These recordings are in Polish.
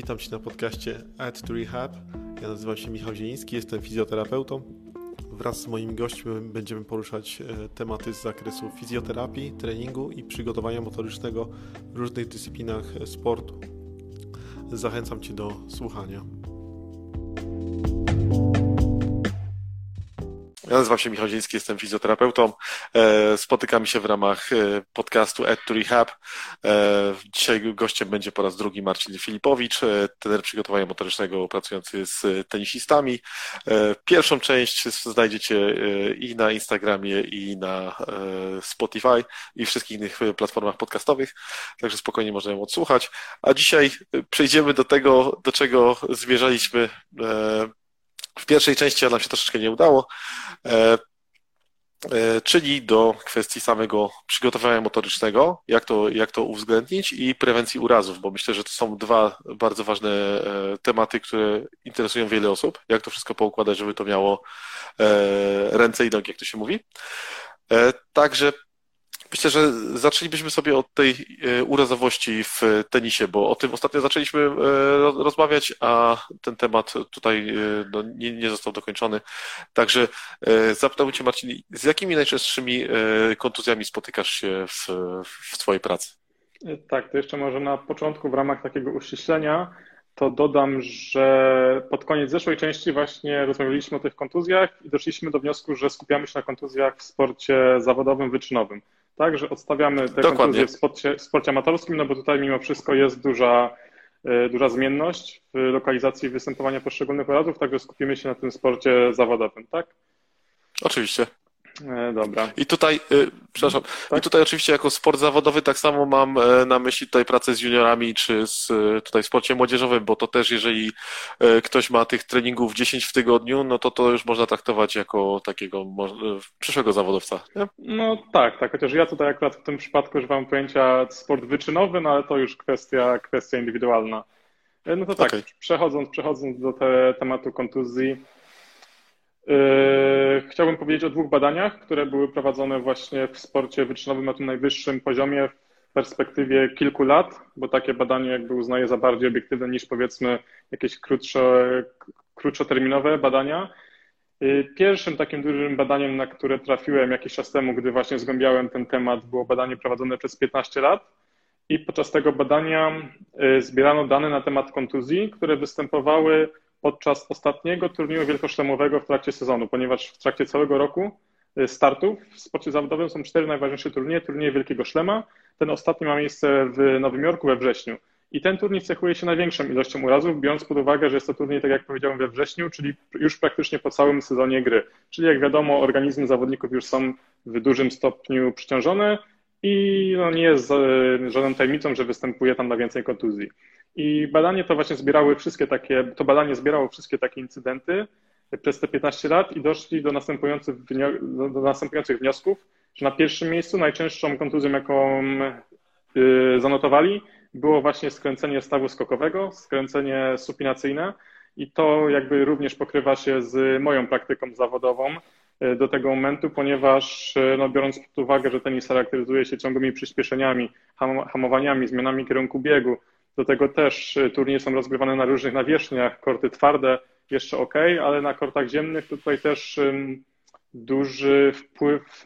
Witam Cię na podcaście Add to Rehab. Ja nazywam się Michał Zieliński, jestem fizjoterapeutą. Wraz z moimi gośćmi będziemy poruszać e, tematy z zakresu fizjoterapii, treningu i przygotowania motorycznego w różnych dyscyplinach sportu. Zachęcam Cię do słuchania. Ja nazywam się Michał Ziński, jestem fizjoterapeutą. E, spotykamy się w ramach e, podcastu Ed to Rehab. E, dzisiaj gościem będzie po raz drugi Marcin Filipowicz, trener przygotowania motorycznego pracujący z tenisistami. Pierwszą część znajdziecie i na Instagramie, i na Spotify, i wszystkich innych platformach podcastowych, także spokojnie można ją odsłuchać. A dzisiaj przejdziemy do tego, do czego zmierzaliśmy w pierwszej części nam się troszeczkę nie udało, czyli do kwestii samego przygotowania motorycznego, jak to, jak to uwzględnić i prewencji urazów, bo myślę, że to są dwa bardzo ważne e, tematy, które interesują wiele osób. Jak to wszystko poukładać, żeby to miało ręce i nogi, jak to się mówi. Także Myślę, że zaczęlibyśmy sobie od tej e, urazowości w tenisie, bo o tym ostatnio zaczęliśmy e, rozmawiać, a ten temat tutaj e, no, nie, nie, został dokończony. Także zapytałbym Cię, Marcin, z jakimi najczęstszymi kontuzjami spotykasz się w, w pracy? Tak, to jeszcze może na początku w ramach takiego uściślenia to dodam, że pod koniec zeszłej części właśnie rozmawialiśmy o tych kontuzjach i doszliśmy do wniosku, że skupiamy się na kontuzjach w sporcie zawodowym, wyczynowym tak, że odstawiamy te Dokładnie. kontuzje w sporcie, w sporcie amatorskim, no bo tutaj mimo wszystko jest duża, e, duża zmienność w lokalizacji występowania poszczególnych urazów, także skupimy się na tym sporcie zawodowym, tak? Oczywiście. E, dobra. I tutaj, e, przepraszam, tak? i tutaj oczywiście jako sport zawodowy tak samo mam e, na myśli tutaj pracę z juniorami, czy z tutaj sporcie młodzieżowym, bo to też jeżeli ktoś ma tych treningów 10 w tygodniu, no to to już można traktować jako takiego przyszłego zawodowca. Nie? No tak, tak, chociaż ja tutaj akurat w tym przypadku używam pojęcia sport wyczynowy, no ale to już kwestia, kwestia indywidualna. No to tak, okay. przechodząc, przechodząc do te, tematu kontuzji, chciałbym powiedzieć o dwóch badaniach, które były prowadzone właśnie w sporcie wyczynowym na tym najwyższym poziomie w perspektywie kilku lat, bo takie badanie jakby uznaję za bardziej obiektywne niż powiedzmy jakieś krótsze, krótkoterminowe badania. Yy, pierwszym takim dużym badaniem, na które trafiłem jakiś czas temu, gdy właśnie zgłębiałem ten temat, było badanie prowadzone przez 15 lat. I podczas tego badania yy, zbierano dane na temat kontuzji, które występowały podczas ostatniego turnieju wielkoszlemowego w trakcie sezonu, ponieważ w trakcie całego roku y, startów w sporcie zawodowym są cztery najważniejsze turnieje. Turnieje Wielkiego Szlema. Ten ostatni ma miejsce w Nowym Jorku we wrześniu. I ten turniej cechuje się największą ilością urazów, biorąc pod uwagę, że jest to turniej, tak jak powiedziałem, we wrześniu, czyli już praktycznie po całym sezonie gry. Czyli jak wiadomo, organizmy zawodników już są w dużym stopniu przyciążone i no, nie jest y, żadną tajemnicą, że występuje tam na więcej kontuzji. I badanie to właśnie zbierały wszystkie takie, to badanie zbierało wszystkie takie incydenty przez te 15 lat i doszli do następujących, do następujących wniosków, że na pierwszym miejscu najczęstszą kontuzją, jaką y, zanotowali, było właśnie skręcenie stawu skokowego, skręcenie supinacyjne. I to jakby również pokrywa się z moją praktyką zawodową y, do tego momentu, ponieważ y, no, biorąc pod uwagę, że tenis charakteryzuje się ciągłymi przyspieszeniami, hamowaniami, zmianami kierunku biegu, do tego też y, turnieje są rozgrywane na różnych nawierzchniach, korty twarde jeszcze ok, ale na kortach ziemnych tutaj też duży wpływ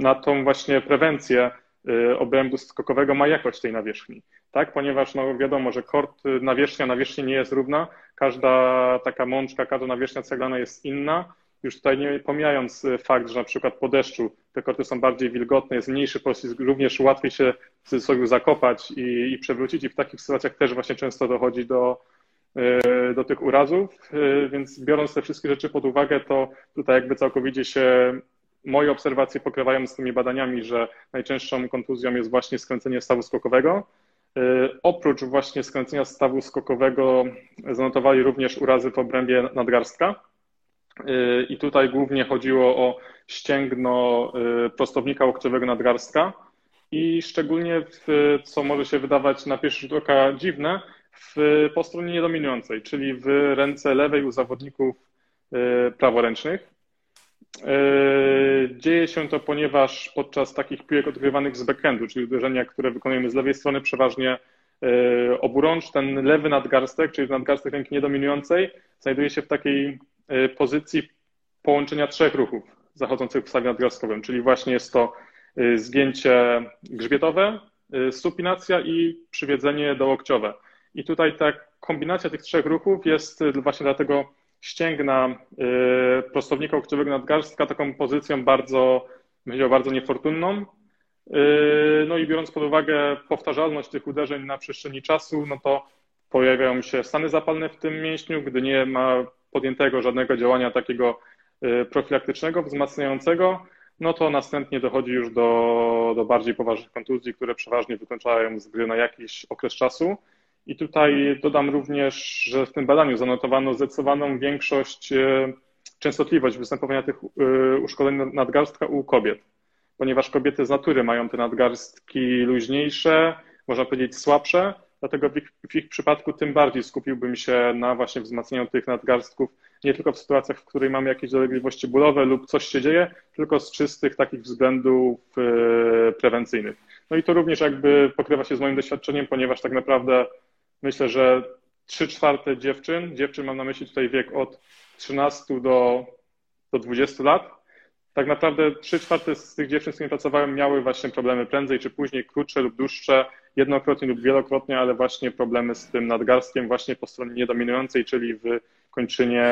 na tą właśnie prewencję y, obrębu skokowego ma jakość tej nawierzchni, tak? Ponieważ no wiadomo, że kort, y, nawierzchnia nawierzchni nie jest równa, każda taka mączka, każda nawierzchnia ceglana jest inna, już tutaj nie pomijając fakt, że na przykład po deszczu te korty są bardziej wilgotne, jest mniejszy poślizg, również łatwiej się w cudzysłowie zakopać i, i przewrócić i w takich sytuacjach też właśnie często dochodzi do, e, do tych urazów, e, więc biorąc te wszystkie rzeczy pod uwagę, to tutaj jakby całkowicie się moje obserwacje pokrywają z tymi badaniami, że najczęstszą kontuzją jest właśnie skręcenie stawu skokowego. E, oprócz właśnie skręcenia stawu skokowego zanotowali również urazy w obrębie nadgarstka. I tutaj głównie chodziło o ścięgno prostownika łokciowego nadgarstka, i szczególnie, w, co może się wydawać na pierwszy rzut oka dziwne, w, po stronie niedominującej, czyli w ręce lewej u zawodników y, praworęcznych. Y, dzieje się to, ponieważ podczas takich piłek odgrywanych z backhandu, czyli uderzenia, które wykonujemy z lewej strony, przeważnie oburącz, ten lewy nadgarstek, czyli nadgarstek ręki niedominującej, znajduje się w takiej pozycji połączenia trzech ruchów zachodzących w stawie nadgarstkowym, czyli właśnie jest to zgięcie grzbietowe, supinacja i przywiedzenie dołokciowe. I tutaj ta kombinacja tych trzech ruchów jest właśnie dlatego ścięgna prostownika łokciowego nadgarstka taką pozycją bardzo, myślę, bardzo niefortunną. Y, no i biorąc pod uwagę powtarzalność tych uderzeń na przestrzeni czasu, no to pojawiają się stany zapalne w tym mięśniu, gdy nie ma podjętego żadnego działania takiego y, profilaktycznego, wzmacniającego, no to następnie dochodzi już do, do bardziej poważnych kontuzji, które przeważnie wykończają z gry na jakiś okres czasu. I tutaj dodam również, że w tym badaniu zanotowano zdecydowaną większość, e, częstotliwość występowania tych e, uszkodzeń nadgarstka u kobiet, ponieważ kobiety z natury mają te nadgarstki luźniejsze, można powiedzieć słabsze, dlatego w ich, w ich przypadku tym bardziej skupiłbym się na właśnie wzmacnianiu tych nadgarstków, nie tylko w sytuacjach, w której mamy jakieś dolegliwości bólowe lub coś się dzieje, tylko z czystych takich względów e, prewencyjnych. No i to również jakby pokrywa się z moim doświadczeniem, ponieważ tak naprawdę Myślę, że 3 czwarte dziewczyn, dziewczyn mam na myśli tutaj wiek od 13 do, do 20 lat, tak naprawdę 3 czwarte z tych dziewczyn, z którymi pracowałem, miały właśnie problemy prędzej czy później, krótsze lub dłuższe, jednokrotnie lub wielokrotnie, ale właśnie problemy z tym nadgarstkiem właśnie po stronie niedominującej, czyli w kończynie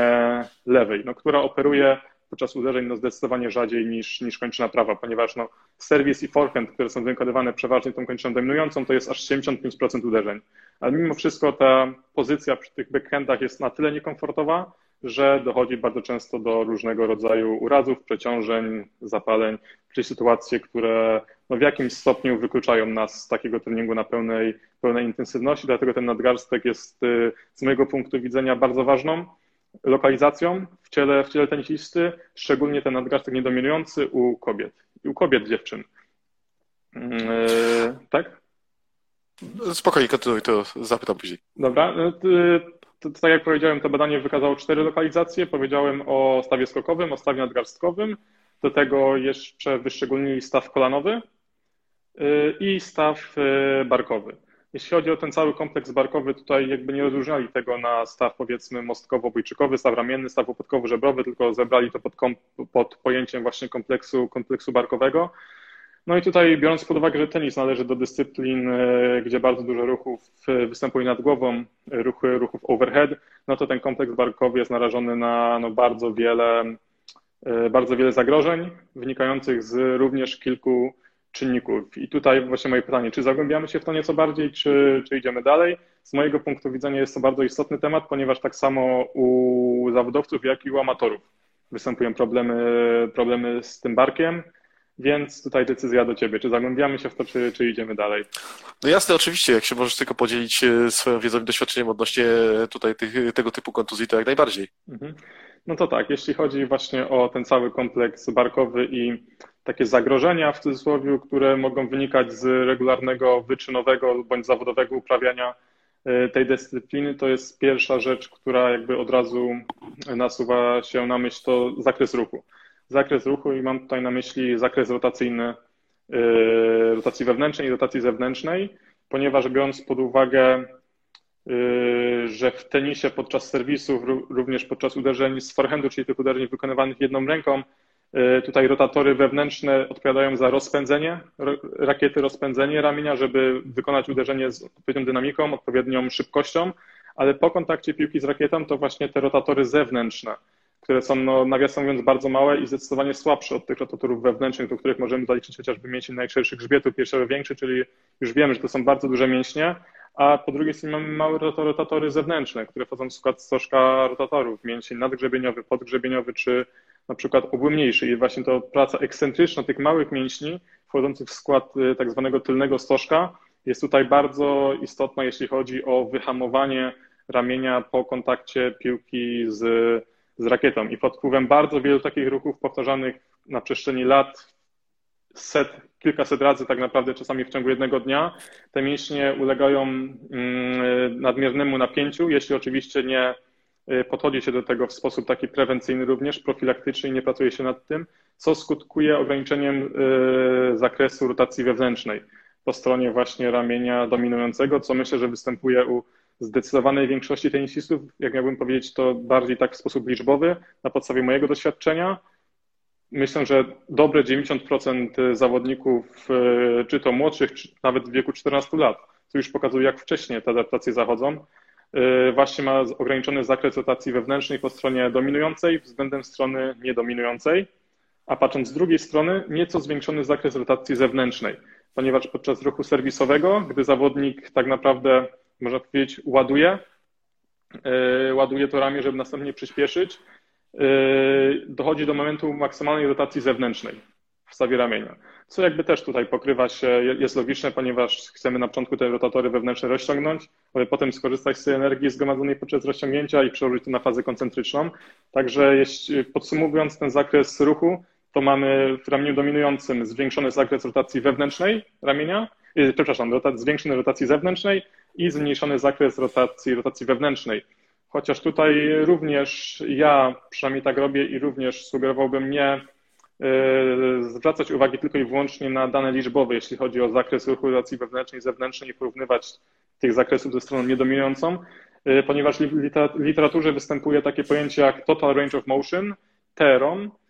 lewej, no, która operuje podczas uderzeń no zdecydowanie rzadziej niż, niż kończyna prawa, ponieważ no, serwis i forehand, które są wykonywane przeważnie tą kończyną dominującą, to jest aż 75% uderzeń. Ale mimo wszystko ta pozycja przy tych backhandach jest na tyle niekomfortowa, że dochodzi bardzo często do różnego rodzaju urazów, przeciążeń, zapaleń, czyli sytuacje, które no w jakimś stopniu wykluczają nas z takiego treningu na pełnej, pełnej intensywności, dlatego ten nadgarstek jest y, z mojego punktu widzenia bardzo ważną lokalizacją w ciele, w ciele tenisisty, szczególnie ten nadgarstek niedominujący u kobiet i u kobiet dziewczyn. Yy, tak? Spokojnie, kontynuuj, to zapytam później. Dobra. To, to, tak jak powiedziałem, to badanie wykazało cztery lokalizacje. Powiedziałem o stawie skokowym, o stawie nadgarstkowym. Do tego jeszcze wyszczególnili staw kolanowy yy, i staw yy, barkowy. Jeśli chodzi o ten cały kompleks barkowy, tutaj jakby nie rozróżniali tego na staw powiedzmy mostkowo-bójczykowy, staw ramienny, staw łopatkowo-żebrowy, tylko zebrali to pod, pod pojęciem właśnie kompleksu, kompleksu barkowego. No i tutaj biorąc pod uwagę, że tenis należy do dyscyplin, e, gdzie bardzo dużo ruchów e, występuje nad głową, ruchy, ruchów overhead, no to ten kompleks barkowy jest narażony na no, bardzo wiele e, bardzo wiele zagrożeń wynikających z również kilku czynników. I tutaj właśnie moje pytanie, czy zagłębiamy się w to nieco bardziej, czy, czy idziemy dalej? Z mojego punktu widzenia jest to bardzo istotny temat, ponieważ tak samo u zawodowców, jak i u amatorów występują problemy, problemy z tym barkiem, więc tutaj decyzja do Ciebie, czy zagłębiamy się w to, czy, czy idziemy dalej. No jasne, oczywiście, jak się możesz tylko podzielić e, swoją wiedzą i doświadczeniem odnośnie tutaj tych, tego typu kontuzji, to jak najbardziej. Mhm. No to tak, jeśli chodzi właśnie o ten cały kompleks barkowy i takie zagrożenia w cudzysłowie, które mogą wynikać z regularnego, wyczynowego bądź zawodowego uprawiania e, tej dyscypliny, to jest pierwsza rzecz, która jakby od razu nasuwa się na myśl, to zakres ruchu. Zakres ruchu i mam tutaj na myśli zakres rotacyjny, e, rotacji wewnętrznej i rotacji zewnętrznej, ponieważ biorąc pod uwagę, e, że w tenisie podczas serwisów, również podczas uderzeń z forehandu, czyli tych uderzeń wykonywanych jedną ręką, E, tutaj rotatory wewnętrzne odpowiadają za rozpędzenie rakiety, rozpędzenie ramienia, żeby wykonać uderzenie z odpowiednią dynamiką, odpowiednią szybkością, ale po kontakcie piłki z rakietą to właśnie te rotatory zewnętrzne, które są, no, nawiasem mówiąc, bardzo małe i zdecydowanie słabsze od tych rotatorów wewnętrznych, do których możemy zaliczyć chociażby mięsień najszerszy grzbietu, pierwszy większy, czyli już wiemy, że to są bardzo duże mięśnie, a po drugiej stronie mamy małe rotatory zewnętrzne, które wchodzą w skład stożka rotatorów, mięsień nadgrzebieniowy, podgrzebieniowy czy na przykład ogólniejszy i właśnie to praca ekscentryczna tych małych mięśni wchodzących w skład y, tak zwanego tylnego stożka jest tutaj bardzo istotna, jeśli chodzi o wyhamowanie ramienia po kontakcie piłki z, z rakietą. I pod wpływem bardzo wielu takich ruchów powtarzanych na przestrzeni lat, set, kilkaset razy tak naprawdę czasami w ciągu jednego dnia, te mięśnie ulegają mm, nadmiernemu napięciu, jeśli oczywiście nie Y, podchodzi się do tego w sposób taki prewencyjny również, profilaktyczny i nie pracuje się nad tym, co skutkuje ograniczeniem y, zakresu rotacji wewnętrznej. po stronie właśnie ramienia dominującego, co myślę, że występuje u zdecydowanej większości tenisistów, jak miałbym powiedzieć, to bardziej tak w sposób liczbowy, na podstawie mojego doświadczenia. Myślę, że dobre 90% zawodników, e, czy to młodszych, czy nawet w wieku 14 lat, co już pokazuje, jak wcześnie te adaptacje zachodzą, e, właśnie ma ograniczony zakres rotacji wewnętrznej po stronie dominującej względem strony niedominującej, a patrząc z drugiej strony, nieco zwiększony zakres rotacji zewnętrznej, ponieważ podczas ruchu serwisowego, gdy zawodnik tak naprawdę można powiedzieć, ładuje, e, ładuje to ramię, żeby następnie przyspieszyć, e, dochodzi do momentu maksymalnej rotacji zewnętrznej w stawie ramienia. Co jakby też tutaj pokrywa się, jest logiczne, ponieważ chcemy na początku te rotatory wewnętrzne rozciągnąć, aby potem skorzystać z tej energii zgromadzonej podczas rozciągnięcia i przełożyć to na fazę koncentryczną. Także jeśli, podsumowując ten zakres ruchu, to mamy w ramieniu dominującym zwiększony zakres rotacji wewnętrznej ramienia, e, przepraszam, zwiększony rotacji zewnętrznej i zmniejszony zakres rotacji, rotacji wewnętrznej. Chociaż tutaj również ja przynajmniej tak robię i również sugerowałbym nie e, zwracać uwagi tylko i wyłącznie na dane liczbowe, jeśli chodzi o zakres ruchu rotacji wewnętrznej i zewnętrznej i porównywać tych zakresów ze stroną niedominującą, e, ponieważ w literaturze występuje takie pojęcie jak total range of motion, TROM, Y,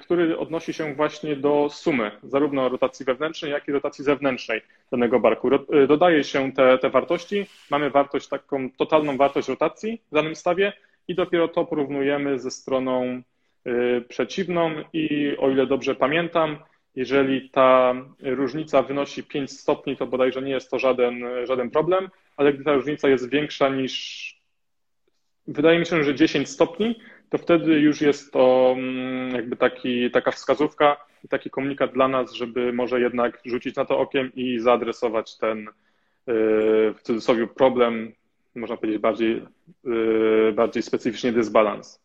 który odnosi się właśnie do sumy zarówno rotacji wewnętrznej, jak i rotacji zewnętrznej danego barku. Y, dodaje się te, te wartości, mamy wartość, taką totalną wartość rotacji w danym stawie i dopiero to porównujemy ze stroną y, przeciwną i o ile dobrze pamiętam, jeżeli ta różnica wynosi 5 stopni, to bodajże nie jest to żaden, żaden problem, ale gdy ta różnica jest większa niż, wydaje mi się, że 10 stopni, to wtedy już jest to mm, jakby taki, taka wskazówka i taki komunikat dla nas, żeby może jednak rzucić na to okiem i zaadresować ten y, w cudzysłowie problem, można powiedzieć bardziej, y, bardziej specyficznie dysbalans.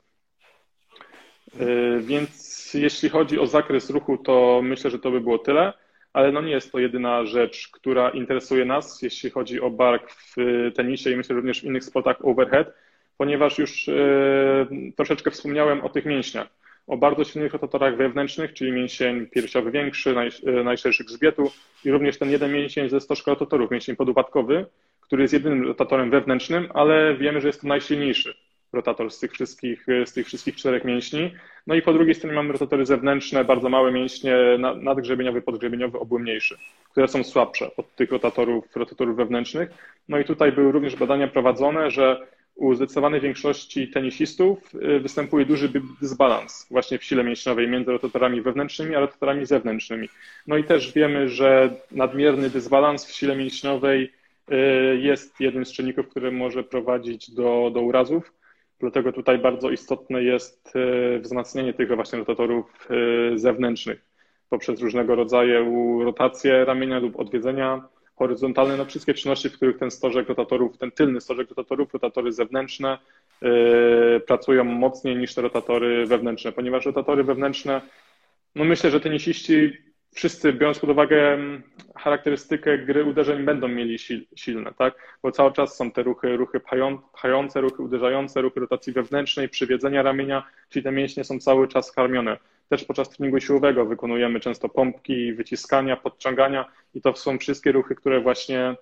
Y, więc jeśli chodzi o zakres ruchu, to myślę, że to by było tyle, ale no nie jest to jedyna rzecz, która interesuje nas, jeśli chodzi o bark w tenisie i myślę również w innych sportach overhead ponieważ już e, troszeczkę wspomniałem o tych mięśniach, o bardzo silnych rotatorach wewnętrznych, czyli mięsień piersiowy większy, e, najszerszy grzbietu i również ten jeden mięsień ze stożka rotatorów, mięsień podupadkowy, który jest jedynym rotatorem wewnętrznym, ale wiemy, że jest to najsilniejszy rotator z tych wszystkich, z tych wszystkich czterech mięśni. No i po drugiej stronie mamy rotatory zewnętrzne, bardzo małe mięśnie, nadgrzebieniowy, podgrzebieniowy, obu mniejszy, które są słabsze od tych rotatorów, rotatorów wewnętrznych. No i tutaj były również badania prowadzone, że u zdecydowanej większości tenisistów y, występuje duży dysbalans właśnie w sile mięśniowej między rotatorami wewnętrznymi a rotatorami zewnętrznymi. No i też wiemy, że nadmierny dysbalans w sile mięśniowej y, jest jednym z czynników, który może prowadzić do, do urazów. Dlatego tutaj bardzo istotne jest y, wzmacnianie tych właśnie rotatorów zewnętrznych poprzez różnego rodzaju rotacje ramienia lub odwiedzenia horyzontalne na wszystkie czynności, w których ten stożek rotatorów, ten tylny stożek rotatorów, rotatory zewnętrzne yy, pracują mocniej niż te rotatory wewnętrzne, ponieważ rotatory wewnętrzne, no myślę, że tenisiści wszyscy, biorąc pod uwagę mm, charakterystykę gry uderzeń, będą mieli silne, tak? Bo cały czas są te ruchy, ruchy pchające, ruchy uderzające, ruchy rotacji wewnętrznej, przywiedzenia ramienia, czyli te mięśnie są cały czas karmione. Też podczas treningu siłowego wykonujemy często pompki, wyciskania, podciągania i to są wszystkie ruchy, które właśnie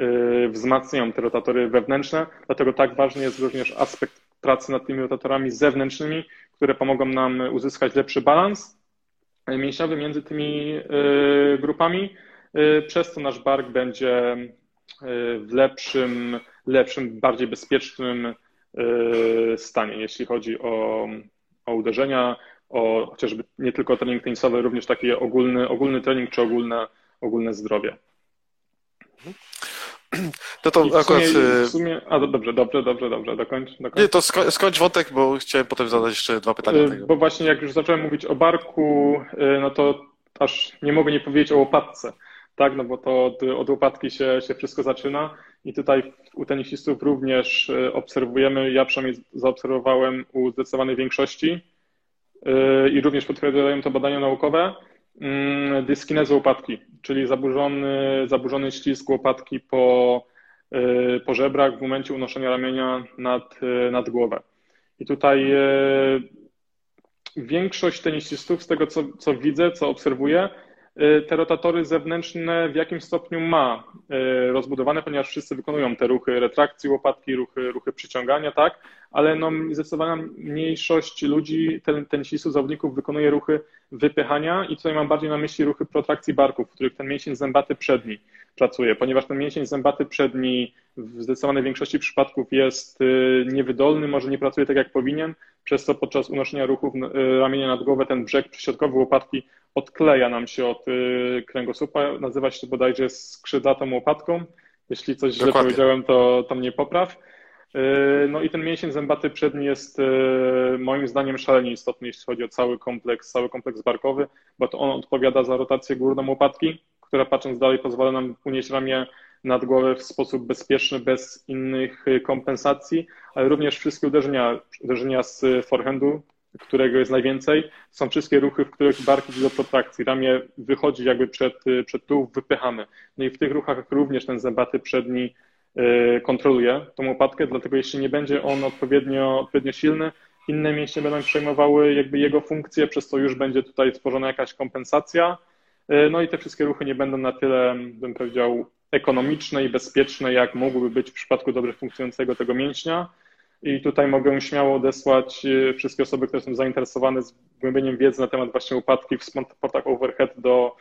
y, wzmacniają te rotatory wewnętrzne. Dlatego tak ważny jest również aspekt pracy nad tymi rotatorami zewnętrznymi, które pomogą nam uzyskać lepszy balans mięśniowy między tymi y, grupami, y, przez co nasz bark będzie w lepszym, lepszym, bardziej bezpiecznym stanie, jeśli chodzi o, o uderzenia, o chociażby nie tylko trening tenisowy, również taki ogólny, ogólny trening czy ogólne, ogólne zdrowie. No to w akurat. Sumie, y, w sumie, a dobrze, dobrze, dobrze, dobrze, dokończ. dokończ. Nie, to skończ, skończ wątek, bo chciałem potem zadać jeszcze dwa pytania. Y, bo właśnie jak już zacząłem mówić o barku, y, no to aż nie mogę nie powiedzieć o łopatce. Tak, no bo to od, od łopatki się, się wszystko zaczyna i tutaj u tenisistów również obserwujemy, ja przynajmniej zaobserwowałem u zdecydowanej większości i również potwierdzają to badania naukowe, mm, dyskinezy łopatki, czyli zaburzony, zaburzony ślizg łopatki po, y, po żebrach w momencie unoszenia ramienia nad, y, nad głowę. I tutaj y, większość tenisistów, z tego co, co widzę, co obserwuję, te rotatory zewnętrzne w jakim stopniu ma rozbudowane, ponieważ wszyscy wykonują te ruchy retrakcji łopatki, ruchy, ruchy przyciągania, tak, ale no, zdecydowana mniejszość ludzi, ten, tenisistów, zawodników wykonuje ruchy wypychania i tutaj mam bardziej na myśli ruchy protrakcji barków, w których ten mięsień zębaty przedni pracuje, ponieważ ten mięsień zębaty przedni w zdecydowanej większości przypadków jest y, niewydolny, może nie pracuje tak jak powinien, przez co podczas unoszenia ruchów ramienia nad głowę ten brzeg przyśrodkowy łopatki odkleja nam się od kręgosłupa, nazywa się to bodajże skrzydlatą łopatką. Jeśli coś źle Dokładnie. powiedziałem, to, to mnie popraw. Yy, no i ten mięsień zębaty przedni jest yy, moim zdaniem szalenie istotny, jeśli chodzi o cały kompleks, cały kompleks barkowy, bo to on odpowiada za rotację górną łopatki, która patrząc dalej pozwala nam unieść ramię nad głowę w sposób bezpieczny, bez innych kompensacji, ale również wszystkie uderzenia, uderzenia z forehandu, którego jest najwięcej, są wszystkie ruchy, w których bark idzie do protrakcji, ramię wychodzi jakby przed, przed wypychamy. No i w tych ruchach również ten zębaty przedni kontroluje tą łopatkę, dlatego jeśli nie będzie on odpowiednio, odpowiednio silny, inne mięśnie będą przejmowały jakby jego funkcję, przez co już będzie tutaj tworzona jakaś kompensacja. Y, no i te wszystkie ruchy nie będą na tyle, bym powiedział, ekonomiczne i bezpieczne, jak mogłyby być w przypadku dobrze funkcjonującego tego mięśnia. I tutaj mogę śmiało odesłać y, wszystkie osoby, które są zainteresowane zgłębieniem wiedzy na temat właśnie upadki w sportach overhead do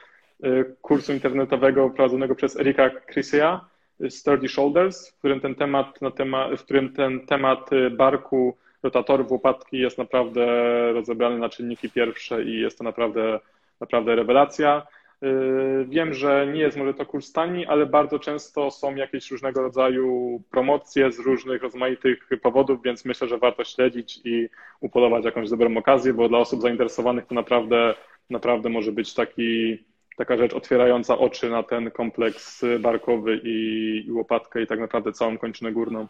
kursu internetowego prowadzonego przez Erika Chrisia Sturdy Shoulders, w którym ten temat, na temat, w którym ten temat y, barku, rotatorów, łopatki jest naprawdę rozebrany na czynniki pierwsze i jest to naprawdę, naprawdę rewelacja. Y, wiem, że nie jest może to kurs tani, ale bardzo często są jakieś różnego rodzaju promocje z różnych rozmaitych powodów, więc myślę, że warto śledzić i upolować jakąś dobrą okazję, bo dla osób zainteresowanych to naprawdę, naprawdę może być taki taka rzecz otwierająca oczy na ten kompleks barkowy i, i łopatkę i tak naprawdę całą kończynę górną.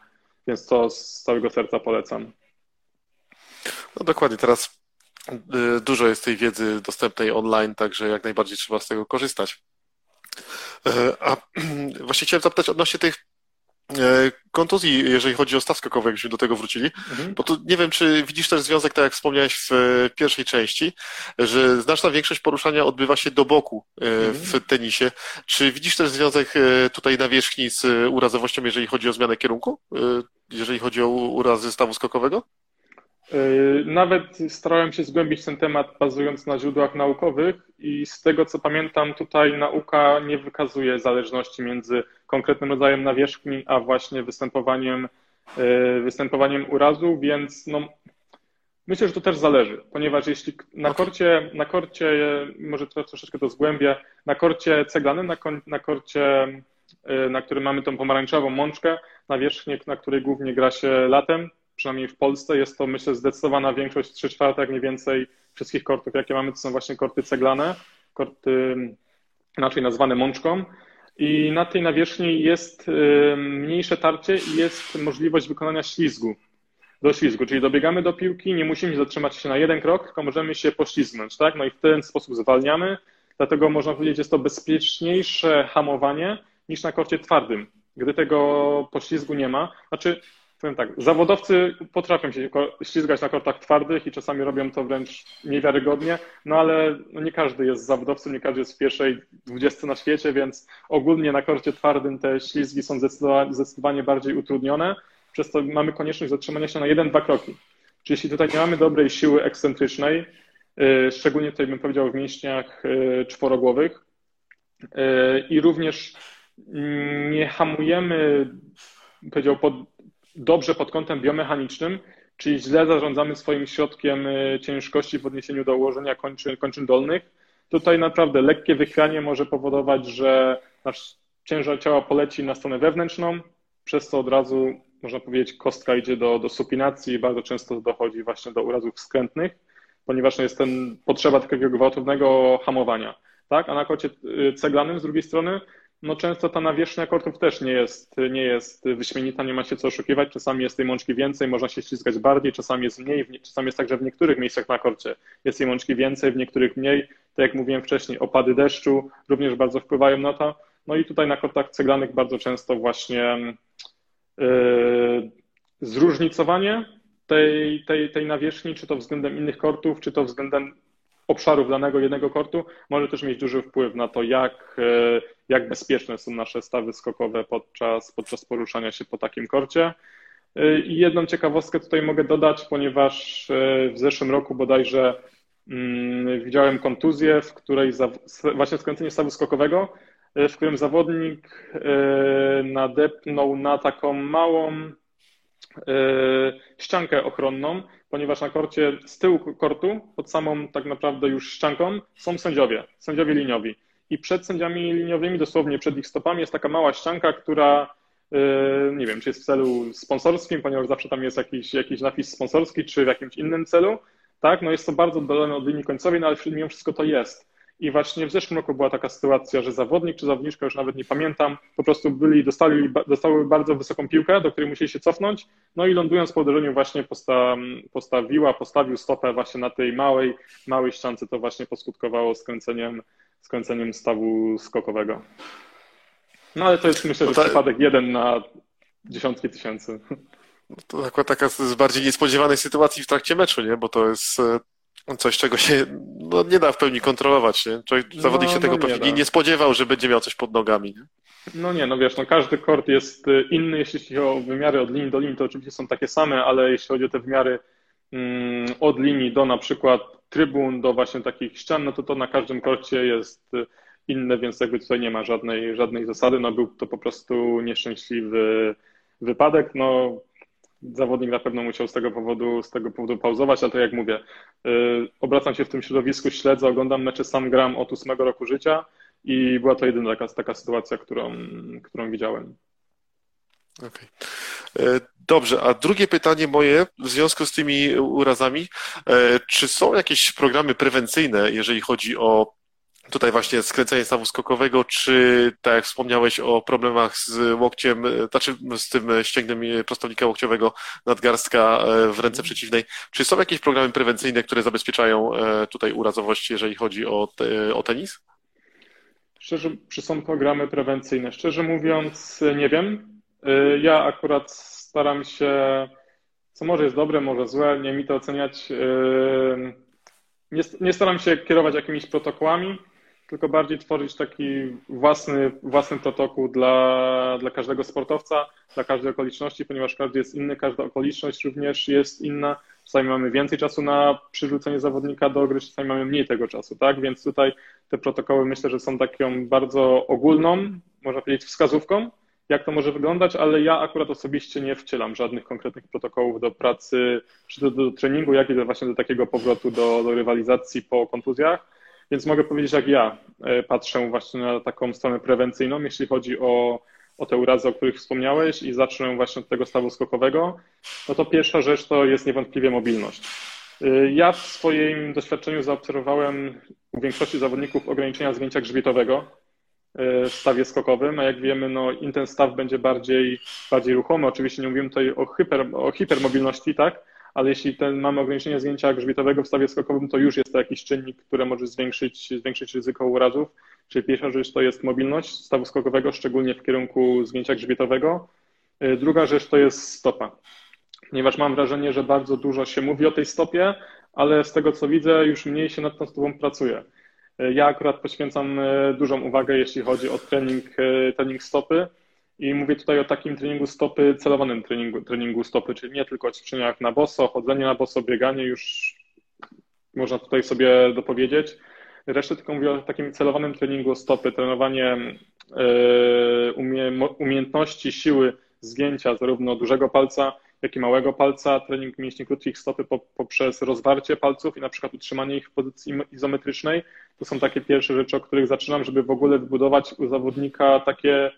Więc to z całego serca polecam. No dokładnie, teraz y, dużo jest tej wiedzy dostępnej online, także jak najbardziej trzeba z tego korzystać. Y, a właśnie chciałem zapytać odnośnie tych kontuzji, jeżeli chodzi o staw skokowy, jakbyśmy do tego wrócili, mhm. bo tu nie wiem, czy widzisz też związek, tak jak wspomniałeś w e, pierwszej części, że znaczna większość poruszania odbywa się do boku e, mhm. w tenisie. Czy widzisz też związek tutaj na wierzchni z urazowością, jeżeli chodzi o zmianę kierunku, jeżeli chodzi o urazy stawu skokowego? Yy, nawet starałem się zgłębić ten temat bazując na źródłach naukowych i z tego co pamiętam, tutaj nauka nie wykazuje zależności między konkretnym rodzajem nawierzchni, a właśnie występowaniem, yy, występowaniem urazu, więc no, myślę, że to też zależy, ponieważ jeśli na korcie, na korcie może troszeczkę to zgłębię, na korcie ceglanym, na, na korcie, yy, na którym mamy tą pomarańczową mączkę, nawierzchnię, na której głównie gra się latem, przynajmniej w Polsce jest to, myślę, zdecydowana większość, 3 czwarte, jak mniej więcej wszystkich kortów, jakie mamy, to są właśnie korty ceglane, korty inaczej nazwane mączką. I na tej nawierzchni jest mniejsze tarcie i jest możliwość wykonania ślizgu do ślizgu, czyli dobiegamy do piłki, nie musimy zatrzymać się na jeden krok, tylko możemy się poślizgnąć, tak? No i w ten sposób zwalniamy, dlatego można powiedzieć, jest to bezpieczniejsze hamowanie niż na korcie twardym, gdy tego poślizgu nie ma. Znaczy, powiem tak, zawodowcy potrafią się ślizgać na kortach twardych i czasami robią to wręcz niewiarygodnie, no ale no nie każdy jest zawodowcem, nie każdy jest w pierwszej dwudziestce na świecie, więc ogólnie na korcie twardym te ślizgi są zdecydowanie bardziej utrudnione, przez to mamy konieczność zatrzymania się na jeden, dwa kroki. Czyli jeśli tutaj nie mamy dobrej siły ekscentrycznej, y, szczególnie tutaj bym powiedział w mięśniach y, czworogłowych y, i również nie hamujemy, powiedział, pod, dobrze pod kątem biomechanicznym, czyli źle zarządzamy swoim środkiem y, ciężkości w odniesieniu do ułożenia kończyn, kończyn dolnych, tutaj naprawdę lekkie wychwianie może powodować, że nasz ciężar ciała poleci na stronę wewnętrzną, przez co od razu, można powiedzieć, kostka idzie do, do supinacji i bardzo często dochodzi właśnie do urazów skrętnych, ponieważ jest ten potrzeba takiego gwałtownego hamowania. Tak? A na kocie y, ceglanym z drugiej strony no często ta nawierzchnia kortów też nie jest, nie jest wyśmienita, nie ma się co oszukiwać. Czasami jest tej mączki więcej, można się ściskać bardziej, czasami jest mniej, czasami jest tak, że w niektórych miejscach na korcie jest tej mączki więcej, w niektórych mniej. Tak jak mówiłem wcześniej, opady deszczu również bardzo wpływają na to. No i tutaj na kortach ceglanych bardzo często właśnie yy, zróżnicowanie tej, tej, tej nawierzchni, czy to względem innych kortów, czy to względem obszarów danego jednego kortu może też mieć duży wpływ na to, jak, jak bezpieczne są nasze stawy skokowe podczas, podczas poruszania się po takim korcie. I jedną ciekawostkę tutaj mogę dodać, ponieważ w zeszłym roku bodajże mm, widziałem kontuzję, w której właśnie skręcenie stawu skokowego E, w którym zawodnik e, nadepnął na taką małą e, ściankę ochronną, ponieważ na korcie z tyłu kortu, pod samą tak naprawdę już ścianką, są sędziowie, sędziowie liniowi. I przed sędziami liniowymi, dosłownie przed ich stopami, jest taka mała ścianka, która nie wiem, czy jest w celu sponsorskim, ponieważ zawsze tam jest jakiś, jakiś napis sponsorski, czy w jakimś innym celu. Tak, no jest to bardzo oddalone od linii końcowej, no ale mimo wszystko to jest. I właśnie w zeszłym roku była taka sytuacja, że zawodnik czy zawodniczka, już nawet nie pamiętam, po prostu byli, dostali, dostały bardzo wysoką piłkę, do której musieli się cofnąć, no i lądując po uderzeniu właśnie posta, postawiła, postawił stopę właśnie na tej małej, małej ściance, to właśnie poskutkowało skręceniem, skręceniem stawu skokowego. No ale to jest myślę, że no przypadek jeden na dziesiątki tysięcy. To akurat taka z bardziej niespodziewanej sytuacji w trakcie meczu, nie? Bo to jest e, coś, czego się no, nie da w pełni kontrolować. Nie? Człowiek, no, zawodnik się no tego pewnie nie, nie, spodziewał, że będzie miał coś pod nogami. Nie? No nie, no wiesz, no każdy kort jest y, inny, jeśli chodzi o wymiary od linii do linii, to oczywiście są takie same, ale jeśli chodzi o te wymiary mm, od linii do na przykład trybun, do właśnie takich ścian, no to to na każdym korcie jest y, inne, więc jakby tutaj nie ma żadnej, żadnej zasady, no był to po prostu nieszczęśliwy wypadek, no zawodnik na pewno musiał z tego powodu, z tego powodu pauzować, ale to jak mówię, yy, obracam się w tym środowisku, śledzę, oglądam mecze, sam gram od ósmego roku życia i była to jedyna taka, taka sytuacja, którą, którą widziałem. Okay. E, dobrze, a drugie pytanie moje w związku z tymi urazami, e, czy są jakieś programy prewencyjne, jeżeli chodzi o tutaj właśnie skręcenie stawu skokowego, czy tak jak wspomniałeś o problemach z łokciem, znaczy z tym ścięgnem prostownika łokciowego nadgarstka e, w ręce przeciwnej, czy są jakieś programy prewencyjne, które zabezpieczają e, tutaj urazowość, jeżeli chodzi o, te, o tenis? Szczerze, czy są programy prewencyjne? Szczerze mówiąc, nie wiem. E, ja akurat staram się, co może jest dobre, może złe, nie mi to oceniać. Nie, nie staram się kierować jakimiś protokołami tylko bardziej tworzyć taki własny, własny protokół dla, dla każdego sportowca, dla każdej okoliczności, ponieważ każdy jest inny, każda okoliczność również jest inna. Czasami mamy więcej czasu na przyrzucenie zawodnika do gry, czasami mamy mniej tego czasu, tak? Więc tutaj te protokoły myślę, że są taką bardzo ogólną, można powiedzieć, wskazówką, jak to może wyglądać, ale ja akurat osobiście nie wcielam żadnych konkretnych protokołów do pracy, czy to do treningu, jak i do właśnie do takiego powrotu do, do rywalizacji po kontuzjach więc mogę powiedzieć, jak ja e, patrzę właśnie na taką stronę prewencyjną, jeśli chodzi o, o te urazy, o których wspomniałeś i zacznę właśnie od tego stawu skokowego, no to pierwsza rzecz to jest niewątpliwie mobilność. E, ja w swoim doświadczeniu zaobserwowałem u większości zawodników ograniczenia zgięcia grzbietowego e, w stawie skokowym, a jak wiemy, no, ten staw będzie bardziej, bardziej ruchomy. Oczywiście nie mówimy tutaj o, hiper, o hipermobilności, tak? Ale jeśli ten, mamy ograniczenie zgięcia grzbietowego w stawie skokowym, to już jest to jakiś czynnik, który może zwiększyć, zwiększyć ryzyko urazów. Czyli pierwsza rzecz to jest mobilność stawu skokowego, szczególnie w kierunku zgięcia grzbietowego. Y, druga rzecz to jest stopa, ponieważ mam wrażenie, że bardzo dużo się mówi o tej stopie, ale z tego co widzę, już mniej się nad tą stopą pracuje. Y, ja akurat poświęcam y, dużą uwagę, jeśli chodzi o trening, trening stopy i mówię tutaj o takim treningu stopy, celowanym treningu, treningu stopy, czyli nie tylko ćwiczeniach na boso, chodzenie na boso, bieganie, już można tutaj sobie dopowiedzieć. Resztę tylko mówię o takim celowanym treningu stopy, trenowanie e, umiejętności, siły zgięcia zarówno dużego palca, jak i małego palca, trening mięśni krótkich stopy poprzez rozwarcie palców i na przykład utrzymanie ich w pozycji izometrycznej. To są takie pierwsze rzeczy, o których zaczynam, żeby w ogóle wybudować u zawodnika takie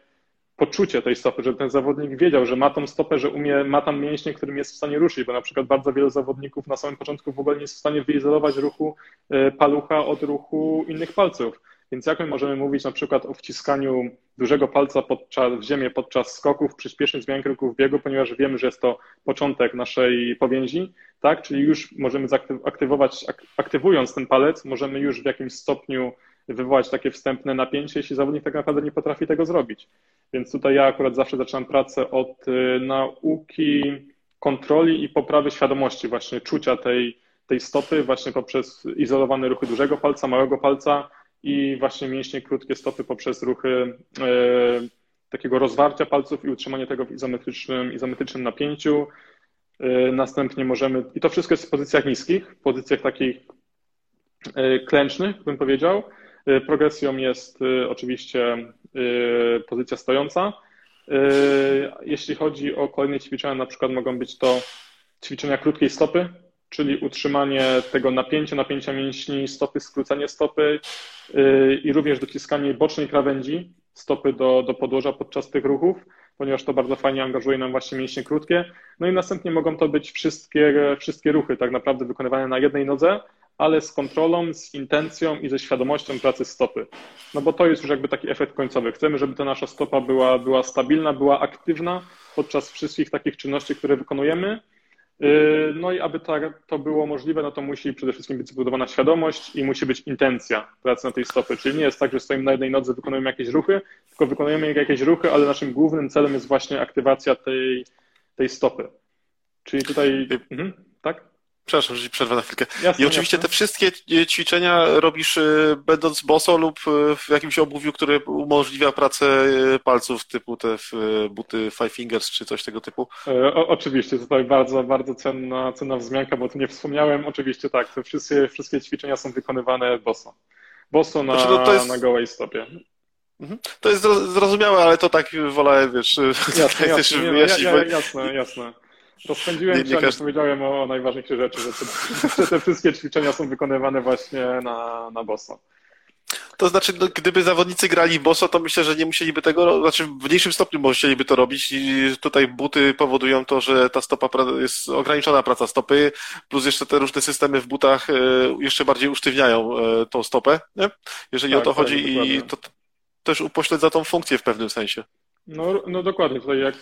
poczucie tej stopy, żeby ten zawodnik wiedział, że ma tą stopę, że umie, ma tam mięśnie, którym jest w stanie ruszyć, bo na przykład bardzo wielu zawodników na samym początku w ogóle nie jest w stanie wyizolować ruchu e, palucha od ruchu innych palców. Więc jak my możemy mówić na przykład o wciskaniu dużego palca podczas, w ziemię podczas skoków, przyspieszeń zmian kroków biegu, ponieważ wiemy, że jest to początek naszej powięzi, tak? Czyli już możemy zaktywować, aktywując ten palec, możemy już w jakimś stopniu wywołać takie wstępne napięcie, jeśli zawodnik tak naprawdę nie potrafi tego zrobić. Więc tutaj ja akurat zawsze zaczynam pracę od y, nauki kontroli i poprawy świadomości, właśnie czucia tej, tej stopy właśnie poprzez izolowane ruchy dużego palca, małego palca i właśnie mięśnie krótkie stopy poprzez ruchy e, takiego rozwarcia palców i utrzymanie tego w izometrycznym, izometrycznym napięciu. E, następnie możemy, i to wszystko jest w pozycjach niskich, w pozycjach takich klęcznych, bym powiedział. Progresją jest oczywiście pozycja stojąca. Jeśli chodzi o kolejne ćwiczenia, na przykład mogą być to ćwiczenia krótkiej stopy, czyli utrzymanie tego napięcia, napięcia mięśni stopy, skrócenie stopy i również dociskanie bocznej krawędzi stopy do, do podłoża podczas tych ruchów, ponieważ to bardzo fajnie angażuje nam właśnie mięśnie krótkie. No i następnie mogą to być wszystkie, wszystkie ruchy tak naprawdę wykonywane na jednej nodze, ale z kontrolą, z intencją i ze świadomością pracy stopy. No bo to jest już jakby taki efekt końcowy. Chcemy, żeby ta nasza stopa była, była stabilna, była aktywna podczas wszystkich takich czynności, które wykonujemy, Yy, no i aby to było możliwe, no to musi przede wszystkim być zbudowana świadomość i musi być intencja pracy na tej stopy. Czyli nie jest tak, że stoimy na jednej nodze, wykonujemy jakieś ruchy, tylko wykonujemy jakieś ruchy, ale naszym głównym celem jest właśnie aktywacja tej, tej stopy. Czyli tutaj. Mhm, tak? Przepraszam, że ci przerwę na chwilkę. Jasne, I oczywiście jasne. te wszystkie ćwiczenia robisz y, będąc boso lub y, w jakimś obuwiu, które umożliwia pracę palców, typu te buty Five Fingers czy coś tego typu? E, o, oczywiście, tutaj bardzo, bardzo cenna, cenna wzmianka, bo tu nie wspomniałem. Oczywiście tak, te wszystkie, wszystkie ćwiczenia są wykonywane boso. Boso na, znaczy, no jest... na gołej stopie. Mhm. To jest zrozumiałe, ale to tak wolę, wiesz, jasne, jasne, nie, no, ja, ja, jasne, jasne. Rozpędziłem nie, się, nie, powiedziałem o najważniejszych rzeczy, że te, że te wszystkie ćwiczenia są wykonywane właśnie na, na boso. To znaczy, no, gdyby zawodnicy grali boso, to myślę, że nie musieliby tego, znaczy w mniejszym stopniu musieliby to robić i tutaj buty powodują to, że ta stopa jest ograniczona praca stopy, plus jeszcze te różne systemy w butach e, jeszcze bardziej usztywniają e, tą stopę, nie? jeżeli tak, o to tak, chodzi i to też upośledza tą funkcję w pewnym sensie. No, no dokładnie, tutaj jak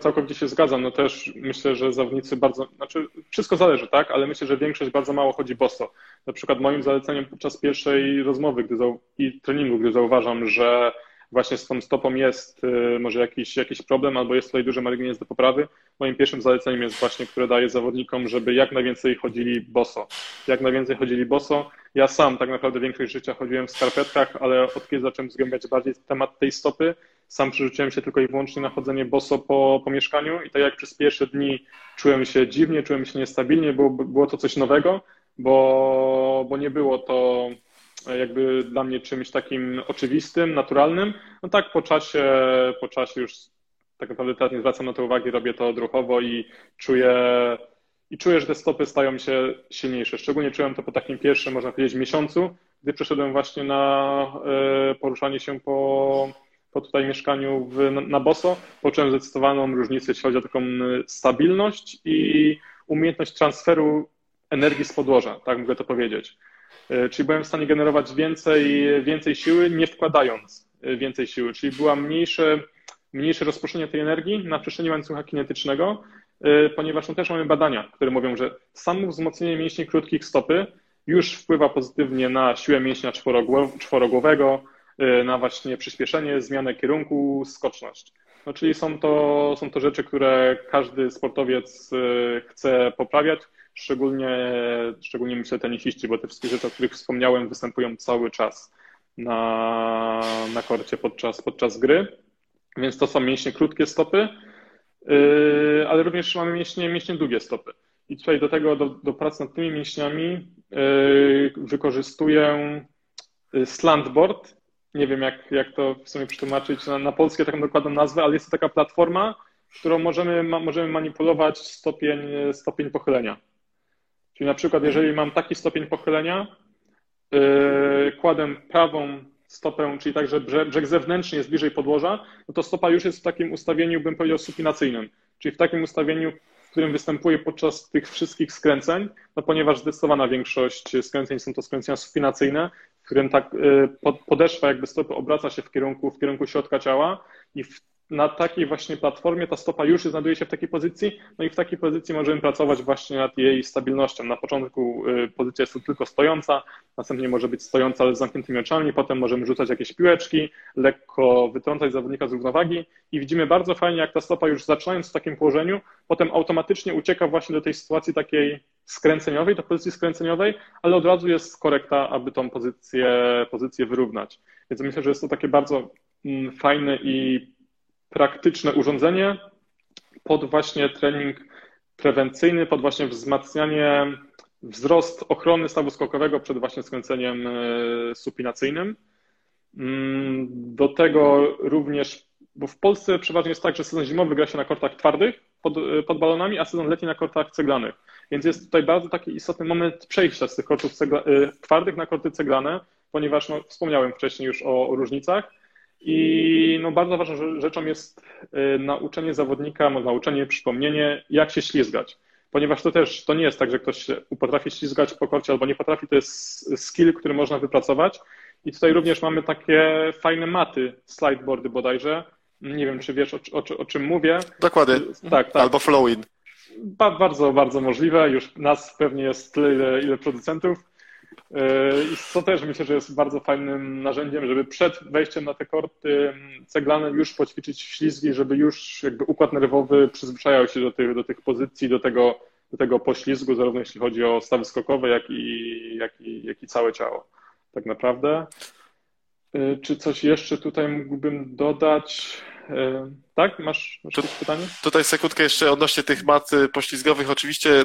całkowicie się zgadzam, no też myślę, że zawodnicy bardzo, znaczy wszystko zależy, tak, ale myślę, że większość bardzo mało chodzi boso. Na przykład moim zaleceniem podczas pierwszej rozmowy gdy i treningu, gdy zauważam, że właśnie z tą stopą jest y, może jakiś, jakiś problem albo jest tutaj duży margines do poprawy, moim pierwszym zaleceniem jest właśnie, które daję zawodnikom, żeby jak najwięcej chodzili boso. Jak najwięcej chodzili boso. Ja sam tak naprawdę większość życia chodziłem w skarpetkach, ale od kiedy zacząłem zgłębiać bardziej temat tej stopy, sam przerzuciłem się tylko i wyłącznie na chodzenie boso po, po mieszkaniu i tak jak przez pierwsze dni czułem się dziwnie, czułem się niestabilnie, było, było to coś nowego, bo, bo nie było to jakby dla mnie czymś takim oczywistym, naturalnym. No tak po czasie, po czasie już tak naprawdę teraz nie zwracam na to uwagi, robię to odruchowo i czuję, i czuję, że te stopy stają się silniejsze. Szczególnie czułem to po takim pierwszym, można powiedzieć, miesiącu, gdy przeszedłem właśnie na e, poruszanie się po, po tutaj mieszkaniu w, na Boso. Poczułem zdecydowaną różnicę, jeśli chodzi o taką stabilność i umiejętność transferu energii z podłoża, tak mogę to powiedzieć. E, czyli byłem w stanie generować więcej, więcej siły, nie wkładając e, więcej siły, czyli była mniejsze, mniejsze rozproszenie tej energii na przestrzeni łańcucha kinetycznego, e, ponieważ no też mamy badania, które mówią, że samo wzmocnienie mięśni krótkich stopy już wpływa pozytywnie na siłę mięśnia czworogłowego, na właśnie przyspieszenie, zmianę kierunku, skoczność. No, czyli są to, są to rzeczy, które każdy sportowiec chce poprawiać, szczególnie, szczególnie myślę tenisiści, bo te wszystkie rzeczy, o których wspomniałem, występują cały czas na, na korcie podczas, podczas gry. Więc to są mięśnie krótkie stopy, yy, ale również mamy mięśnie, mięśnie długie stopy. I tutaj do tego, do, do pracy nad tymi mięśniami yy, wykorzystuję yy, slantboard. Nie wiem, jak, jak to w sumie przetłumaczyć na, na polskie taką dokładną nazwę, ale jest to taka platforma, którą możemy, ma, możemy manipulować stopień, stopień pochylenia. Czyli na przykład, jeżeli mam taki stopień pochylenia, yy, kładę prawą stopę, czyli tak, że brzeg zewnętrzny jest bliżej podłoża, no to stopa już jest w takim ustawieniu, bym powiedział, supinacyjnym. Czyli w takim ustawieniu, w którym występuje podczas tych wszystkich skręceń, no ponieważ zdecydowana większość skręceń są to skręcenia supinacyjne, w którym tak yy, podeszwa jakby stopy obraca się w kierunku, w kierunku środka ciała i w na takiej właśnie platformie ta stopa już znajduje się w takiej pozycji, no i w takiej pozycji możemy pracować właśnie nad jej stabilnością. Na początku y, pozycja jest tylko stojąca, następnie może być stojąca, ale z zamkniętymi oczami, potem możemy rzucać jakieś piłeczki, lekko wytrącać zawodnika z równowagi i widzimy bardzo fajnie, jak ta stopa już zaczynając w takim położeniu, potem automatycznie ucieka właśnie do tej sytuacji takiej skręceniowej, do pozycji skręceniowej, ale od razu jest korekta, aby tą pozycję, pozycję wyrównać. Więc myślę, że jest to takie bardzo mm, fajne i praktyczne urządzenie pod właśnie trening prewencyjny, pod właśnie wzmacnianie, wzrost ochrony stawu skokowego przed właśnie skręceniem e, supinacyjnym. Mm, do tego również, bo w Polsce przeważnie jest tak, że sezon zimowy gra się na kortach twardych pod, e, pod balonami, a sezon letni na kortach ceglanych. Więc jest tutaj bardzo taki istotny moment przejścia z tych kortów cegla, e, twardych na korty ceglane, ponieważ no, wspomniałem wcześniej już o, o różnicach. I no, bardzo ważną rzeczą jest y, nauczenie zawodnika, nauczenie, przypomnienie, jak się ślizgać. Ponieważ to też to nie jest tak, że ktoś się potrafi ślizgać po korcie albo nie potrafi, to jest skill, który można wypracować. I tutaj również mamy takie fajne maty, slideboardy bodajże. Nie wiem, czy wiesz o, o, o czym mówię. Dokładnie. Tak, tak. Albo flowin. Ba, bardzo, bardzo możliwe. Już nas pewnie jest tyle, ile, ile producentów. I to też myślę, że jest bardzo fajnym narzędziem, żeby przed wejściem na te korty ceglane już poćwiczyć ślizgi, żeby już jakby układ nerwowy przyzwyczajał się do tych, do tych pozycji, do tego, do tego poślizgu, zarówno jeśli chodzi o stawy skokowe, jak i, jak i, jak i całe ciało. Tak naprawdę. Y, czy coś jeszcze tutaj mógłbym dodać? Y, tak? Masz, masz jakieś pytanie? Tutaj sekundkę jeszcze odnośnie tych mat poślizgowych. Oczywiście E,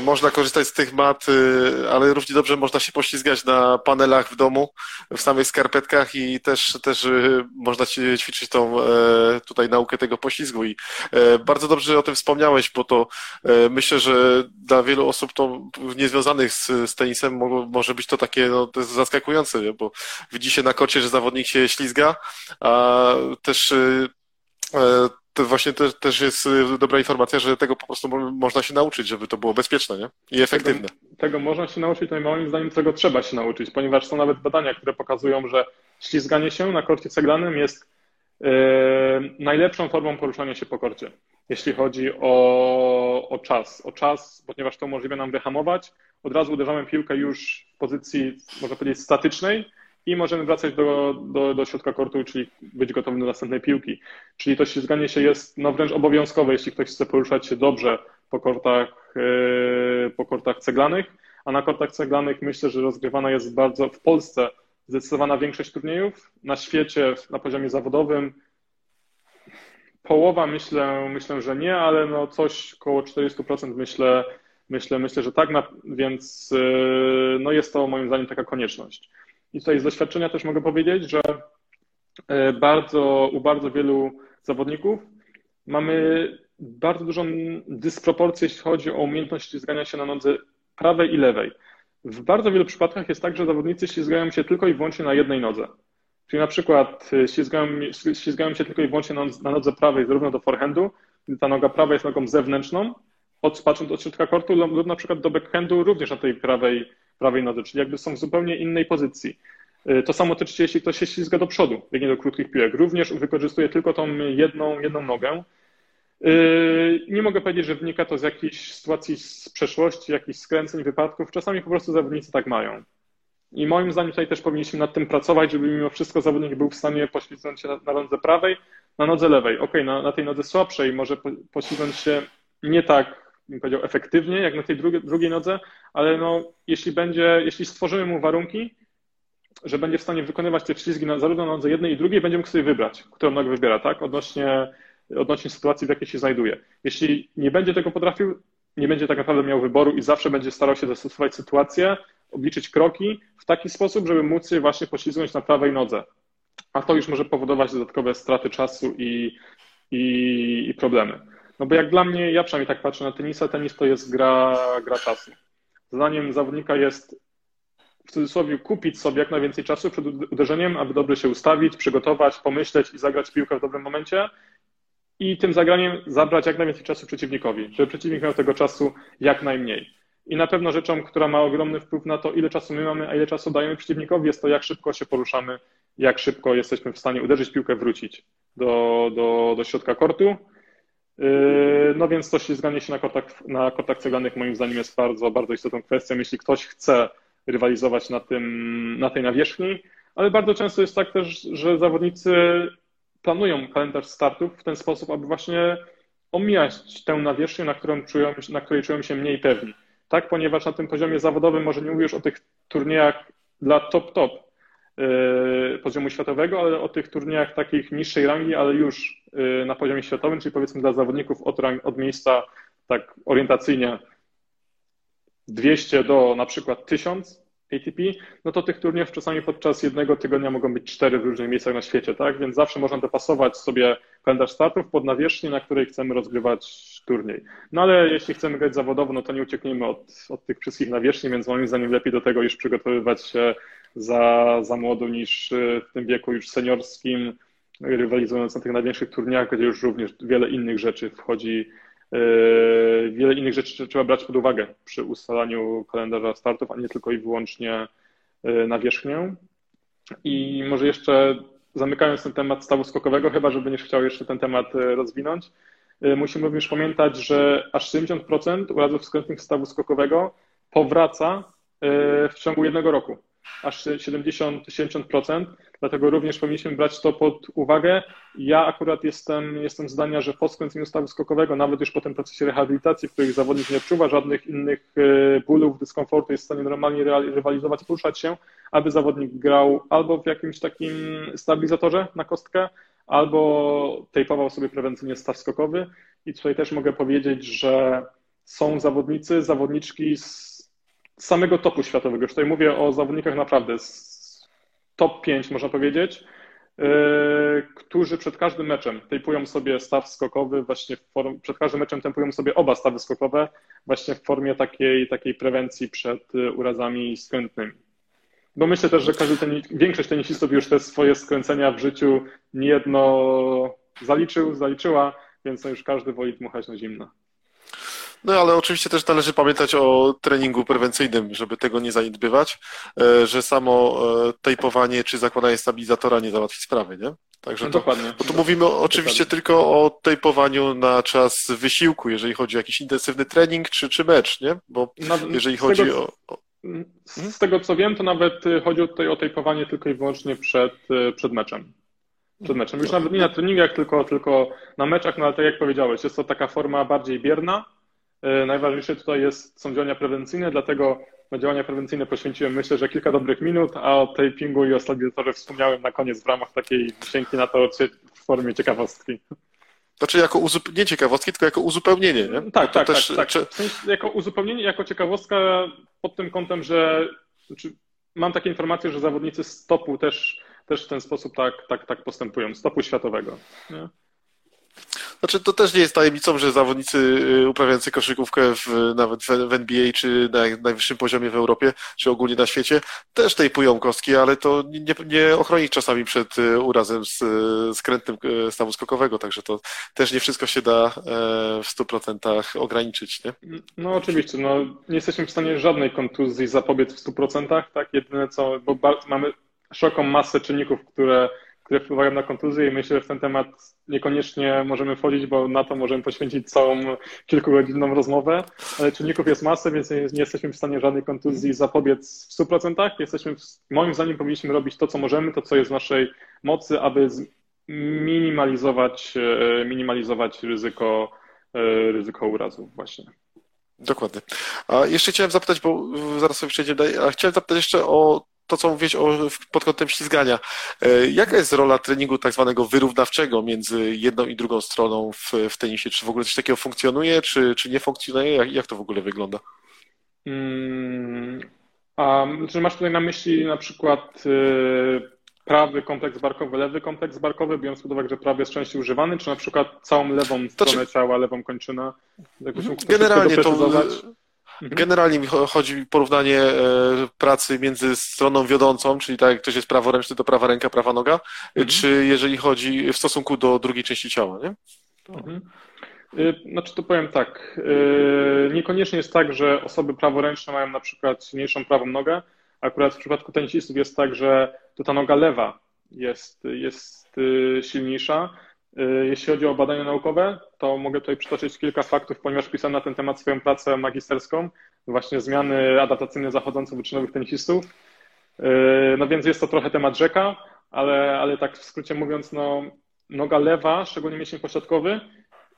można korzystać z tych mat, e, ale równie dobrze można się poślizgać na panelach w domu, w samych skarpetkach i też, też e, można ćwiczyć tą tutaj naukę tego poślizgu. I bardzo dobrze o tym wspomniałeś, bo to myślę, że dla wielu osób to niezwiązanych z, z tenisem może być to takie no, to zaskakujące, bo widzi się na kocie, że zawodnik się ślizga, a też to właśnie też, też jest y, dobra informacja, że tego po prostu można się nauczyć, żeby to było bezpieczne nie? i efektywne. Tego, tego można się nauczyć, no i moim zdaniem tego trzeba się nauczyć, ponieważ są nawet badania, które pokazują, że ślizganie się na korcie ceglanym jest yy, najlepszą formą poruszania się po korcie, jeśli chodzi o, o czas. O czas, ponieważ to umożliwia nam wyhamować, od razu uderzamy piłkę już w pozycji, można powiedzieć, statycznej, i możemy wracać do, do, do środka kortu, czyli być gotowym do następnej piłki. Czyli to ślizganie się jest no, wręcz obowiązkowe, jeśli ktoś chce poruszać się dobrze po kortach, yy, po kortach ceglanych, a na kortach ceglanych myślę, że rozgrywana jest bardzo w Polsce zdecydowana większość turniejów. Na świecie, na poziomie zawodowym połowa myślę, myślę że nie, ale no coś około 40% myślę, myślę, myślę, że tak, więc yy, no jest to moim zdaniem taka konieczność. I tutaj z doświadczenia też mogę powiedzieć, że e, bardzo, u bardzo wielu zawodników mamy bardzo dużą dysproporcję, jeśli chodzi o umiejętność ślizgania się na nodze prawej i lewej. W bardzo wielu przypadkach jest tak, że zawodnicy ślizgają się tylko i wyłącznie na jednej nodze. Czyli na przykład e, ślizgają, ślizgają się tylko i wyłącznie na, na nodze prawej zarówno do forehandu, gdy ta noga prawa jest nogą zewnętrzną, od, patrząc od środka kortu, lub na przykład do backhandu również na tej prawej, prawej nodze, czyli jakby są w zupełnie innej pozycji. Y, to samo tyczy się, jeśli ktoś się ślizga do przodu, biegnie do krótkich piłek. Również wykorzystuje tylko tą jedną, jedną nogę. Y, nie mogę powiedzieć, że wynika to z jakiejś sytuacji z przeszłości, jakichś skręceń, wypadków. Czasami po prostu zawodnicy tak mają. I moim zdaniem tutaj też powinniśmy nad tym pracować, żeby mimo wszystko zawodnik był w stanie poślizgnąć się na, na nodze prawej, na nodze lewej. Ok, na, na tej nodze słabszej może poślizgnąć się nie tak, bym powiedział, efektywnie, jak na tej drugiej, drugiej nodze, ale no, jeśli będzie, jeśli stworzymy mu warunki, że będzie w stanie wykonywać te ślizgi na, zarówno na nodze jednej i drugiej, będzie mógł sobie wybrać, którą nogę wybiera, tak? Odnośnie, odnośnie sytuacji, w jakiej się znajduje. Jeśli nie będzie tego potrafił, nie będzie tak naprawdę miał wyboru i zawsze będzie starał się dostosować sytuację, obliczyć kroki w taki sposób, żeby móc się właśnie poślizgnąć na prawej nodze. A to już może powodować dodatkowe straty czasu i, i, i problemy. No bo jak dla mnie, ja przynajmniej tak patrzę na tenisa, tenis to jest gra, gra czasu. Zadaniem zawodnika jest w cudzysłowie kupić sobie jak najwięcej czasu przed uderzeniem, aby dobrze się ustawić, przygotować, pomyśleć i zagrać piłkę w dobrym momencie i tym zagraniem zabrać jak najwięcej czasu przeciwnikowi, żeby przeciwnik miał tego czasu jak najmniej. I na pewno rzeczą, która ma ogromny wpływ na to, ile czasu my mamy, a ile czasu dajemy przeciwnikowi, jest to, jak szybko się poruszamy, jak szybko jesteśmy w stanie uderzyć piłkę, wrócić. do, do, do środka kortu. No więc to ślizganie się na kortach, na kortach ceglanych moim zdaniem jest bardzo, bardzo istotną kwestią. Jeśli ktoś chce rywalizować na, tym, na tej nawierzchni, ale bardzo często jest tak też, że zawodnicy planują kalendarz startów w ten sposób, aby właśnie omijać tę nawierzchnię, na, którą czują, na której czują się mniej pewni. Tak, ponieważ na tym poziomie zawodowym może nie mówię już o tych turniejach dla top-top yy, poziomu światowego, ale o tych turniejach takich niższej rangi, ale już yy, na poziomie światowym, czyli powiedzmy dla zawodników od, od miejsca tak orientacyjnie 200 do na przykład 1000 ATP, no to tych turniejów czasami podczas jednego tygodnia mogą być cztery w różnych miejscach na świecie, tak? Więc zawsze można dopasować sobie kalendarz startów pod nawierzchnię, na której chcemy rozgrywać turniej. No ale jeśli chcemy grać zawodowo, no to nie uciekniemy od, od tych wszystkich nawierzchni, więc moim zdaniem lepiej do tego już przygotowywać się za, za młodo niż w tym wieku już seniorskim, rywalizując na tych największych turniejach, gdzie już również wiele innych rzeczy wchodzi Yy, wiele innych rzeczy trzeba brać pod uwagę przy ustalaniu kalendarza startów, a nie tylko i wyłącznie yy, na wierzchnię. I może jeszcze zamykając ten temat stawu skokowego, chyba że będziesz chciał jeszcze ten temat rozwinąć, musimy również pamiętać, że aż 70% urazów skrętnych stawu skokowego powraca w ciągu jednego roku aż 70-70%, dlatego również powinniśmy brać to pod uwagę. Ja akurat jestem, jestem zdania, że po skręceniu stawu skokowego, nawet już po tym procesie rehabilitacji, w którym zawodnik nie odczuwa żadnych innych e, bólów, dyskomfortu, jest w stanie normalnie rywalizować, poruszać się, aby zawodnik grał albo w jakimś takim stabilizatorze na kostkę, albo tejpował sobie prewencyjnie staw skokowy. I tutaj też mogę powiedzieć, że są zawodnicy, zawodniczki z samego topu światowego. Już tutaj mówię o zawodnikach naprawdę z top 5, można powiedzieć, yy, którzy przed każdym meczem tejpują sobie staw skokowy, właśnie form, przed każdym meczem tempują sobie oba stawy skokowe, właśnie w formie takiej, takiej prewencji przed yy, urazami skrętnymi. Bo myślę też, że każdy ten, większość tenisistów już te swoje skręcenia w życiu niejedno zaliczył, zaliczyła, więc no już każdy woli dmuchać na zimno. No ale oczywiście też należy pamiętać o treningu prewencyjnym, żeby tego nie zaniedbywać, e, że samo e, tejpowanie czy zakładanie stabilizatora nie załatwi sprawy, nie? Także no to, dokładnie. Bo tu mówimy oczywiście dokładnie. tylko o tejpowaniu na czas wysiłku, jeżeli chodzi o jakiś intensywny trening czy, czy mecz, nie? Bo no, jeżeli chodzi tego, o, Z tego co wiem, to nawet y, chodzi tutaj o tejpowanie tylko i wyłącznie przed, y, przed meczem. Przed meczem. Już nawet nie na treningach, tylko, tylko na meczach, no ale tak jak powiedziałeś, jest to taka forma bardziej bierna, najważniejsze tutaj jest, są działania prewencyjne, dlatego na działania prewencyjne poświęciłem myślę, że kilka dobrych minut, a o tej pingu i o stabilizatorze wspomniałem na koniec w ramach takiej wisienki na to w formie ciekawostki. Znaczy jako uzup- nie ciekawostki, tylko jako uzupełnienie, nie? Tak, tak, też, tak, tak. Czy... Jako uzupełnienie, jako ciekawostka pod tym kątem, że znaczy, mam takie informacje, że zawodnicy stopu też, też w ten sposób tak, tak, tak postępują, stopu światowego. Nie? Znaczy, to też nie jest tajemnicą, że zawodnicy y, uprawiający koszykówkę w, nawet w NBA czy na najwyższym poziomie w Europie, czy ogólnie na świecie, też tejpują kostki, ale to nie, nie ochroni czasami przed y, urazem z skrętnym y, stawu skokowego, także to też nie wszystko się da e, w 100% ograniczyć. Nie? No oczywiście, no, nie jesteśmy w stanie żadnej kontuzji zapobiec w 100%, tak? Jedyne co, bo mamy szeroką masę czynników, które które wpływają na kontuzję i myślę, że w ten temat niekoniecznie możemy wchodzić, bo na to możemy poświęcić całą kilkugodzinną rozmowę, ale czynników jest masę, więc nie, jesteśmy w stanie żadnej kontuzji zapobiec w 100%. Jesteśmy, moim zdaniem powinniśmy robić to, co możemy, to, co jest w naszej mocy, aby minimalizować, e, minimalizować ryzyko, e, ryzyko urazu właśnie. Dokładnie. A jeszcze chciałem zapytać, bo zaraz sobie przejdziemy a chciałem zapytać jeszcze o to, co mówisz o, pod kątem ślizgania. E, jaka jest rola treningu tak zwanego wyrównawczego między jedną i drugą stroną w, w tenisie? Czy w ogóle coś takiego funkcjonuje, czy, czy nie funkcjonuje? Jak, jak to w ogóle wygląda? Hmm, a czy masz tutaj na myśli na przykład y, prawy kompleks barkowy, lewy kompleks barkowy, biorąc pod uwagę, że prawy jest częściej używany, czy na przykład całą lewą stronę czy... ciała, lewą kończynę? Generalnie to. Generalnie mi chodzi porównanie e, pracy między stroną wiodącą, czyli tak jak ktoś jest praworęczny, to prawa ręka, prawa noga, mhm. czy jeżeli chodzi w stosunku do drugiej części ciała, nie? Mhm. Y, znaczy to powiem tak, y, niekoniecznie jest tak, że osoby praworęczne mają na przykład silniejszą prawą nogę, akurat w przypadku tenisistów jest tak, że to ta noga lewa jest, jest jest silniejsza. Jeśli chodzi o badania naukowe, to mogę tutaj przytoczyć kilka faktów, ponieważ pisałem na ten temat swoją pracę magisterską, właśnie zmiany adaptacyjne zachodzące wyczynowych tenisistów. No więc jest to trochę temat rzeka, ale, ale tak w skrócie mówiąc, no, noga lewa, szczególnie mięsień pośrodkowy,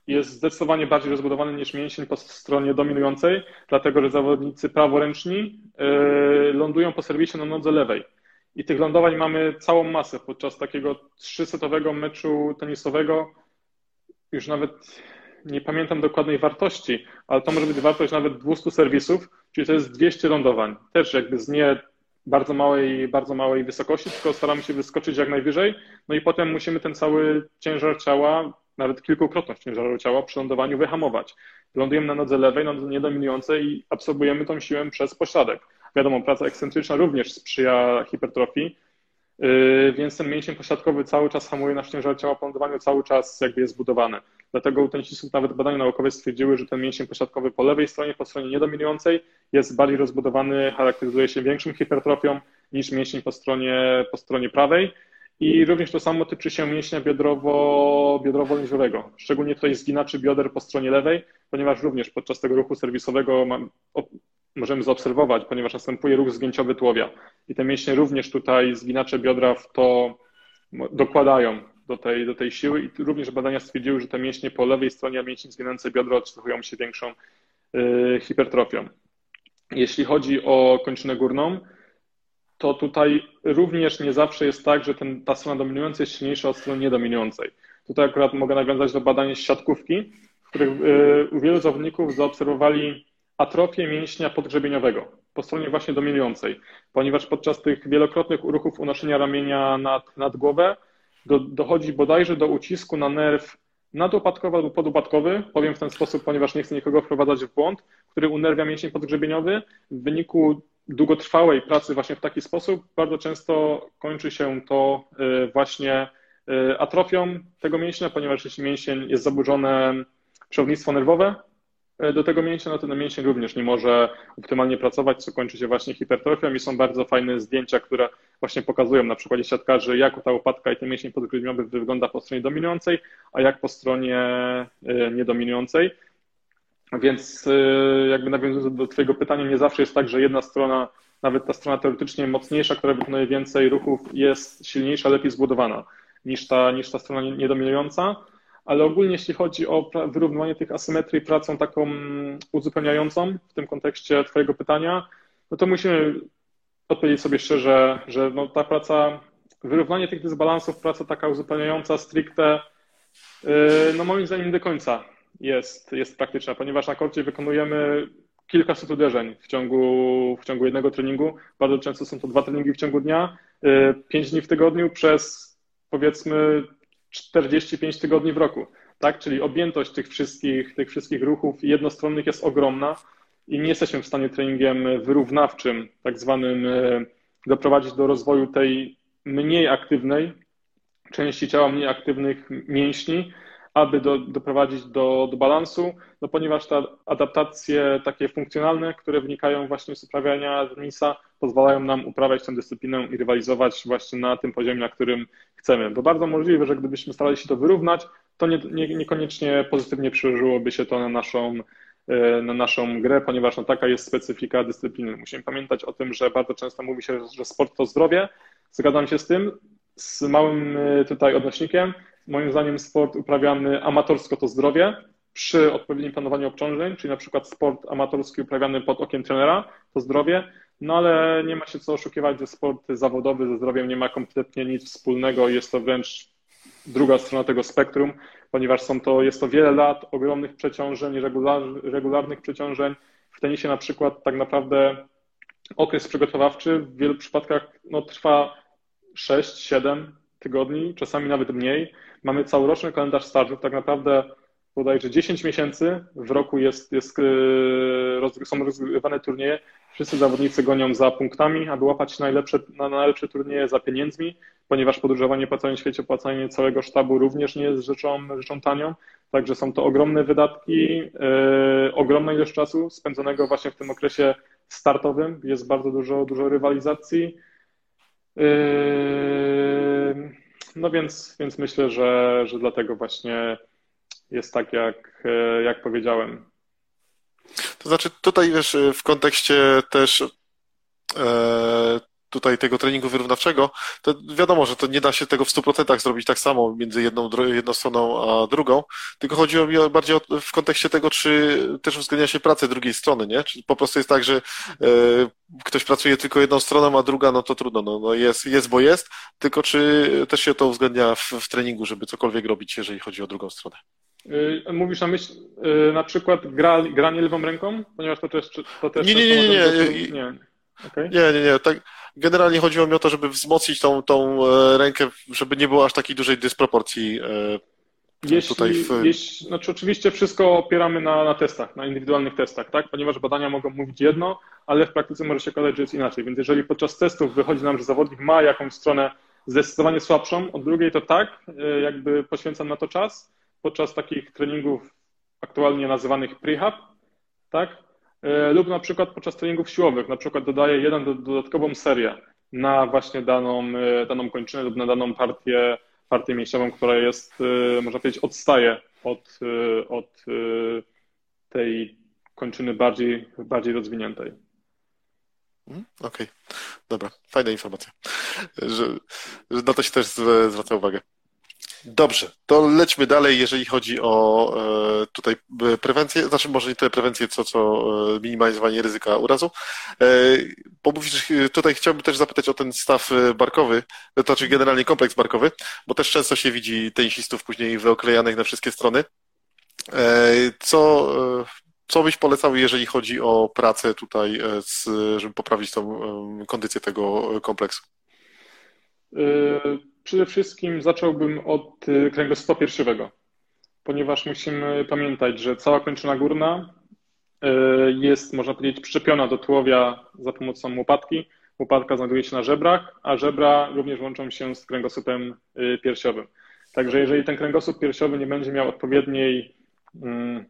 jest zdecydowanie bardziej rozbudowany niż mięsień po stronie dominującej, dlatego że zawodnicy praworęczni yy, lądują po serwisie na nodze lewej. I tych lądowań mamy całą masę podczas takiego trzysetowego meczu tenisowego. Już nawet nie pamiętam dokładnej wartości, ale to może być wartość nawet 200 serwisów, czyli to jest 200 lądowań. Też jakby z nie bardzo małej, bardzo małej wysokości, tylko staramy się wyskoczyć jak najwyżej. No i potem musimy ten cały ciężar ciała nawet kilkukrotność ciężaru ciała przy lądowaniu wyhamować. Lądujemy na nodze lewej, nodze niedominującej i absorbujemy tą siłę przez pośladek. Wiadomo, praca ekscentryczna również sprzyja hipertrofii, yy, więc ten mięsień pośladkowy cały czas hamuje nasz ciężar ciała po lądowaniu, cały czas jakby jest zbudowany. Dlatego u tenisistów nawet badania naukowe stwierdziły, że ten mięsień pośladkowy po lewej stronie, po stronie niedominującej jest bardziej rozbudowany, charakteryzuje się większą hipertrofią niż mięsień po stronie, po stronie prawej. I również to samo tyczy się mięśnia biodrowo, biodrowo-lędźwiowego, szczególnie tutaj zginaczy bioder po stronie lewej, ponieważ również podczas tego ruchu serwisowego możemy zaobserwować, ponieważ następuje ruch zgięciowy tułowia. I te mięśnie również tutaj zginacze biodra w to dokładają do tej, do tej siły i również badania stwierdziły, że te mięśnie po lewej stronie, a mięśnie zginające biodra odczytują się większą y, hipertrofią. Jeśli chodzi o kończynę górną, to tutaj również nie zawsze jest tak, że ten, ta strona dominująca jest silniejsza od strony niedominującej. Tutaj akurat mogę nawiązać do badania z siatkówki, w których y, u wielu zawodników zaobserwowali atrofię mięśnia podgrzebieniowego po stronie właśnie dominującej, ponieważ podczas tych wielokrotnych ruchów unoszenia ramienia nad, nad głowę do, dochodzi bodajże do ucisku na nerw nadopadkowy albo podupadkowy, powiem w ten sposób, ponieważ nie chcę nikogo wprowadzać w błąd, który unerwia mięsień podgrzebieniowy. W wyniku długotrwałej pracy właśnie w taki sposób bardzo często kończy się to y, właśnie y, atrofią tego mięśnia, ponieważ jeśli mięsień jest zaburzone przewodnictwo nerwowe do tego mięśnia, no to ten mięsień również nie może optymalnie pracować, co kończy się właśnie hipertrofią i są bardzo fajne zdjęcia, które właśnie pokazują na przykładzie siatkarzy, jak ta łopatka i ten mięsień podgrudniowy wygląda po stronie dominującej, a jak po stronie niedominującej. Więc y, jakby nawiązując do Twojego pytania, nie zawsze jest tak, że jedna strona, nawet ta strona teoretycznie mocniejsza, która wykonuje więcej ruchów, jest silniejsza, lepiej zbudowana niż ta, niż ta strona niedominująca. Ale ogólnie, jeśli chodzi o wyrównywanie tych asymetrii pracą taką uzupełniającą w tym kontekście Twojego pytania, no to musimy odpowiedzieć sobie szczerze, że no ta praca, wyrównanie tych dysbalansów, praca taka uzupełniająca stricte, y, no moim zdaniem nie do końca jest, jest praktyczna, ponieważ na korcie wykonujemy kilkaset uderzeń w ciągu, w ciągu jednego treningu. Bardzo często są to dwa treningi w ciągu dnia, y, pięć dni w tygodniu przez powiedzmy 45 tygodni w roku. Tak? Czyli objętość tych wszystkich, tych wszystkich ruchów jednostronnych jest ogromna i nie jesteśmy w stanie treningiem wyrównawczym, tak zwanym, y, doprowadzić do rozwoju tej mniej aktywnej części ciała, mniej aktywnych mięśni, aby do, doprowadzić do, do balansu, no ponieważ te adaptacje takie funkcjonalne, które wynikają właśnie z uprawiania tenisa, pozwalają nam uprawiać tę dyscyplinę i rywalizować właśnie na tym poziomie, na którym chcemy. Bo bardzo możliwe, że gdybyśmy starali się to wyrównać, to nie, nie, niekoniecznie pozytywnie przełożyłoby się to na naszą, e, na naszą grę, ponieważ no, taka jest specyfika dyscypliny. Musimy pamiętać o tym, że bardzo często mówi się, że sport to zdrowie. Zgadzam się z tym, z małym e, tutaj odnośnikiem, moim zdaniem sport uprawiany amatorsko to zdrowie, przy odpowiednim planowaniu obciążeń, czyli na przykład sport amatorski uprawiany pod okiem trenera to zdrowie, no ale nie ma się co oszukiwać, że sport zawodowy ze zdrowiem nie ma kompletnie nic wspólnego, jest to wręcz druga strona tego spektrum, ponieważ są to, jest to wiele lat ogromnych przeciążeń, regular, regularnych przeciążeń. W tenisie na przykład tak naprawdę okres przygotowawczy w wielu przypadkach no, trwa 6-7 tygodni, czasami nawet mniej. Mamy całoroczny kalendarz startów, tak naprawdę bodajże 10 miesięcy w roku jest, jest, e, są rozgrywane turnieje. Wszyscy zawodnicy gonią za punktami, aby łapać najlepsze, na najlepsze turnieje za pieniędzmi, ponieważ podróżowanie po całym świecie, płacenie całego sztabu również nie jest rzeczą, rzeczą tanią. Także są to ogromne wydatki, yy, ogromna ilość czasu spędzonego właśnie w tym okresie startowym. Jest bardzo dużo, dużo rywalizacji. No więc, więc myślę, że, że dlatego właśnie jest tak, jak, jak powiedziałem. To znaczy, tutaj wiesz, w kontekście też e, tutaj tego treningu wyrównawczego, to wiadomo, że to nie da się tego w 100% zrobić tak samo między jedną, jedną stroną a drugą, tylko chodziło mi bardziej o, w kontekście tego, czy też uwzględnia się pracę drugiej strony, nie? Czy po prostu jest tak, że e, ktoś pracuje tylko jedną stroną, a druga, no to trudno, no, no jest, jest, bo jest, tylko czy też się to uwzględnia w, w treningu, żeby cokolwiek robić, jeżeli chodzi o drugą stronę? Y, mówisz na myśl y, na przykład gra, granie lewą ręką? Ponieważ to też, to też nie, nie, nie, nie, nie, nie. Okay. Nie, nie, nie. Tak, generalnie chodziło mi o to, żeby wzmocnić tą, tą e, rękę, żeby nie było aż takiej dużej dysproporcji e, jeśli, tutaj w... jeśli, znaczy oczywiście wszystko opieramy na, na testach, na indywidualnych testach, tak? Ponieważ badania mogą mówić jedno, ale w praktyce może się okazać, że jest inaczej. Więc jeżeli podczas testów wychodzi nam, że zawodnik ma jakąś stronę zdecydowanie słabszą od drugiej, to tak, e, jakby poświęcam na to czas. Podczas takich treningów aktualnie nazywanych prehab, tak? E, lub na przykład podczas treningów siłowych, na przykład dodaję jeden dodatkową serię na właśnie daną, e, daną kończynę lub na daną partię, partię mięśniową, która jest, e, można powiedzieć, odstaje od, od tej kończyny bardziej, bardziej rozwiniętej. Mhm, okej, okay. dobra, fajna informacja, że, że na to się też zwraca uwagę. Dobrze, to lećmy dalej, jeżeli chodzi o e, tutaj e, prewencję, znaczy może nie tyle prewencję, co, co e, minimalizowanie ryzyka urazu. Bo mówisz, tutaj chciałbym też zapytać o ten staw barkowy, to znaczy generalnie kompleks barkowy, bo też często się widzi tenisistów później wyoklejanych na wszystkie strony. Co, co byś polecał, jeżeli chodzi o pracę tutaj, żeby poprawić tą kondycję tego kompleksu? Przede wszystkim zacząłbym od y, kręgosłupa piersiowego, ponieważ musimy pamiętać, że cała kończyna górna y, jest, można powiedzieć, przyczepiona do tułowia za pomocą łopatki. Łopatka znajduje się na żebrach, a żebra również łączą się z kręgosłupem y, piersiowym. Także jeżeli ten kręgosłup piersiowy nie będzie miał odpowiedniej, mm,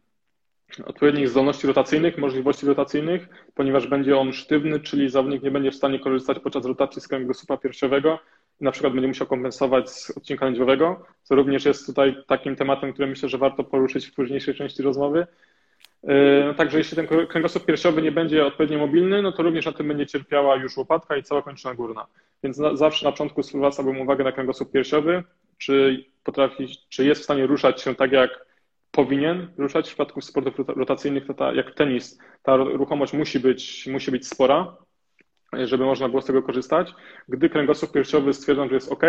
odpowiednich zdolności rotacyjnych, możliwości rotacyjnych, ponieważ będzie on sztywny, czyli zawodnik nie będzie w stanie korzystać podczas rotacji z kręgosłupa piersiowego, na przykład będzie musiał kompensować z odcinka lędźwiowego, co również jest tutaj takim tematem, który myślę, że warto poruszyć w późniejszej części rozmowy. E, także jeśli ten kręgosłup piersiowy nie będzie odpowiednio mobilny, no to również na tym będzie cierpiała już łopatka i cała kończyna górna. Więc na, zawsze na początku zwracałbym uwagę na kręgosłup piersiowy, czy potrafi, czy jest w stanie ruszać się tak, jak powinien ruszać. W przypadku sportów rotacyjnych, ta, jak tenis, ta ruchomość musi być, musi być spora, żeby można było z tego korzystać. Gdy kręgosłup piersiowy stwierdzam, że jest OK,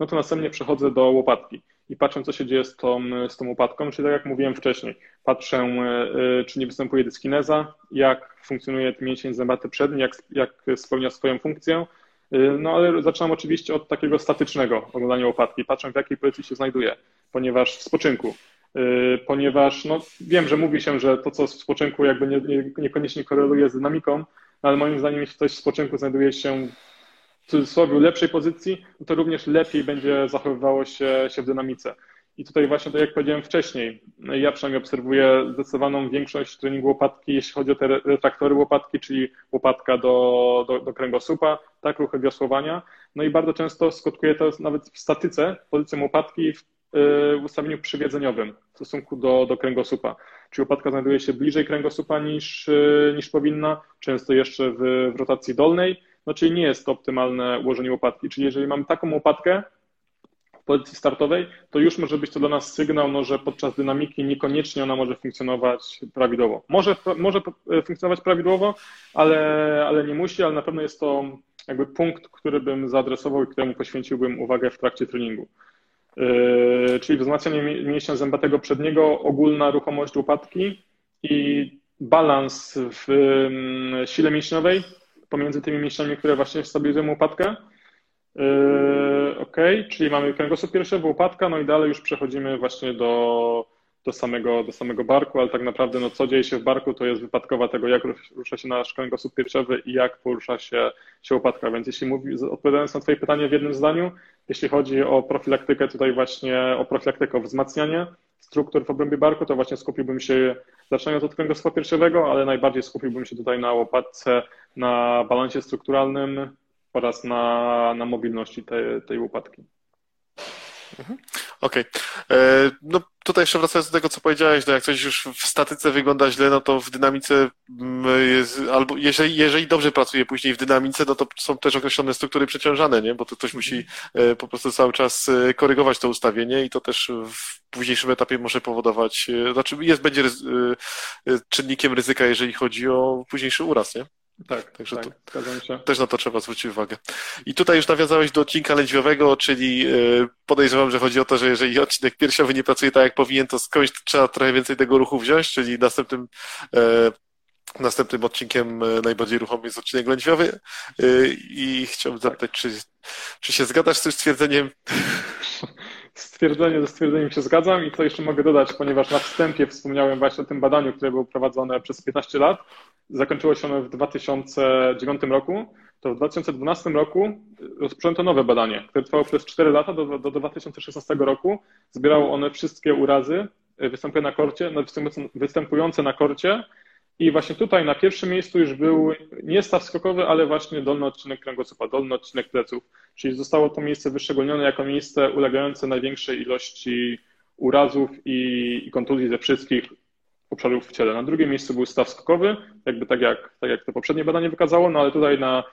no to następnie przechodzę do łopatki i patrzę, co się dzieje z tą, z tą łopatką, czyli tak jak mówiłem wcześniej, patrzę, e, e, czy nie występuje dyskineza, jak funkcjonuje mięsień zębaty przedni, jak, jak spełnia swoją funkcję, e, no ale zaczynam oczywiście od takiego statycznego oglądania łopatki, patrzę w jakiej pozycji się znajduje, ponieważ w spoczynku, ponieważ no, wiem, że mówi się, że to, co w spoczynku jakby nie, nie, niekoniecznie koreluje z dynamiką, ale moim zdaniem, jeśli ktoś w spoczynku znajduje się w cudzysłowie lepszej pozycji, to również lepiej będzie zachowywało się, się w dynamice. I tutaj właśnie, tak jak powiedziałem wcześniej, ja przynajmniej obserwuję zdecydowaną większość treningu łopatki, jeśli chodzi o te retraktory łopatki, czyli łopatka do, do, do kręgosłupa, tak, ruchy wiosłowania. No i bardzo często skutkuje to nawet w statyce, pozycją łopatki w, w ustawieniu przywiedzeniowym w stosunku do, do kręgosłupa czy łopatka znajduje się bliżej kręgosłupa niż, e, niż powinna, często jeszcze w, w rotacji dolnej, no czyli nie jest to optymalne ułożenie łopatki. Czyli jeżeli mamy taką łopatkę w pozycji startowej, to już może być to dla nas sygnał, no, że podczas dynamiki niekoniecznie ona może funkcjonować prawidłowo. Może, może e, funkcjonować prawidłowo, ale, ale nie musi, ale na pewno jest to jakby punkt, który bym zaadresował i któremu poświęciłbym uwagę w trakcie treningu. Yy, czyli wzmacnianie mięśnia zębatego przedniego, ogólna ruchomość łopatki i balans w sile mięśniowej pomiędzy tymi mięśniami, które właśnie stabilizują łopatkę. Yy, ok, czyli mamy kręgosłup piersiowy, łopatka, no i dalej już przechodzimy właśnie do do samego, do samego barku, ale tak naprawdę no, co dzieje się w barku, to jest wypadkowa tego, jak rusza się nasz kręgosłup piersiowy i jak porusza się, się łopatka. Więc jeśli mówi, odpowiadając na Twoje pytanie w jednym zdaniu, jeśli chodzi o profilaktykę, tutaj właśnie o profilaktykę, o wzmacnianie struktur w obrębie barku, to właśnie skupiłbym się, zaczynając od kręgosłupa piersiowego, ale najbardziej skupiłbym się tutaj na łopatce, na balansie strukturalnym oraz na, na mobilności tej, tej łopatki. Mhm. Okej. Okay. E, no tutaj jeszcze wracając do tego, co powiedziałeś, no jak coś już w statyce wygląda źle, no to w dynamice mm, jest, albo jeżeli, jeżeli dobrze pracuje później w dynamice, no to są też określone struktury przeciążane, nie? Bo to ktoś musi e, po prostu cały czas e, korygować to ustawienie i to też w późniejszym etapie może powodować, znaczy jest, będzie czynnikiem ryzyka, jeżeli chodzi o późniejszy uraz, nie? Tak, Także tak, się. Też na to trzeba zwrócić uwagę. I tutaj już nawiązałeś do odcinka lędźwiowego, czyli e, podejrzewam, że chodzi o to, że jeżeli odcinek piersiowy nie pracuje tak, jak powinien, to skądś trzeba trochę więcej tego ruchu wziąć, czyli następnym e, Następnym odcinkiem e, najbardziej ruchomy jest odcinek lędźwiowy i chciałbym zapytać, czy, czy się zgadzasz z tym stwierdzeniem? Stwierdzenie ze stwierdzeniem się zgadzam i co jeszcze mogę dodać, ponieważ na wstępie wspomniałem właśnie o tym badaniu, które było prowadzone przez 15 lat. Zakończyło się ono w 2009 roku. To w 2012 roku rozpoczęto nowe badanie, które trwało przez 4 lata do, do 2016 roku. Zbierało one wszystkie urazy występujące na korcie, no, występujące na korcie i właśnie tutaj na pierwszym miejscu już był nie staw skokowy, ale właśnie dolny odcinek kręgosłupa, dolny odcinek pleców. Czyli zostało to miejsce wyszczególnione jako miejsce ulegające największej ilości urazów i, kontuzji ze wszystkich obszarów w ciele. Na drugim miejscu był staw skokowy, jakby tak jak, tak jak to poprzednie badanie wykazało, no ale tutaj na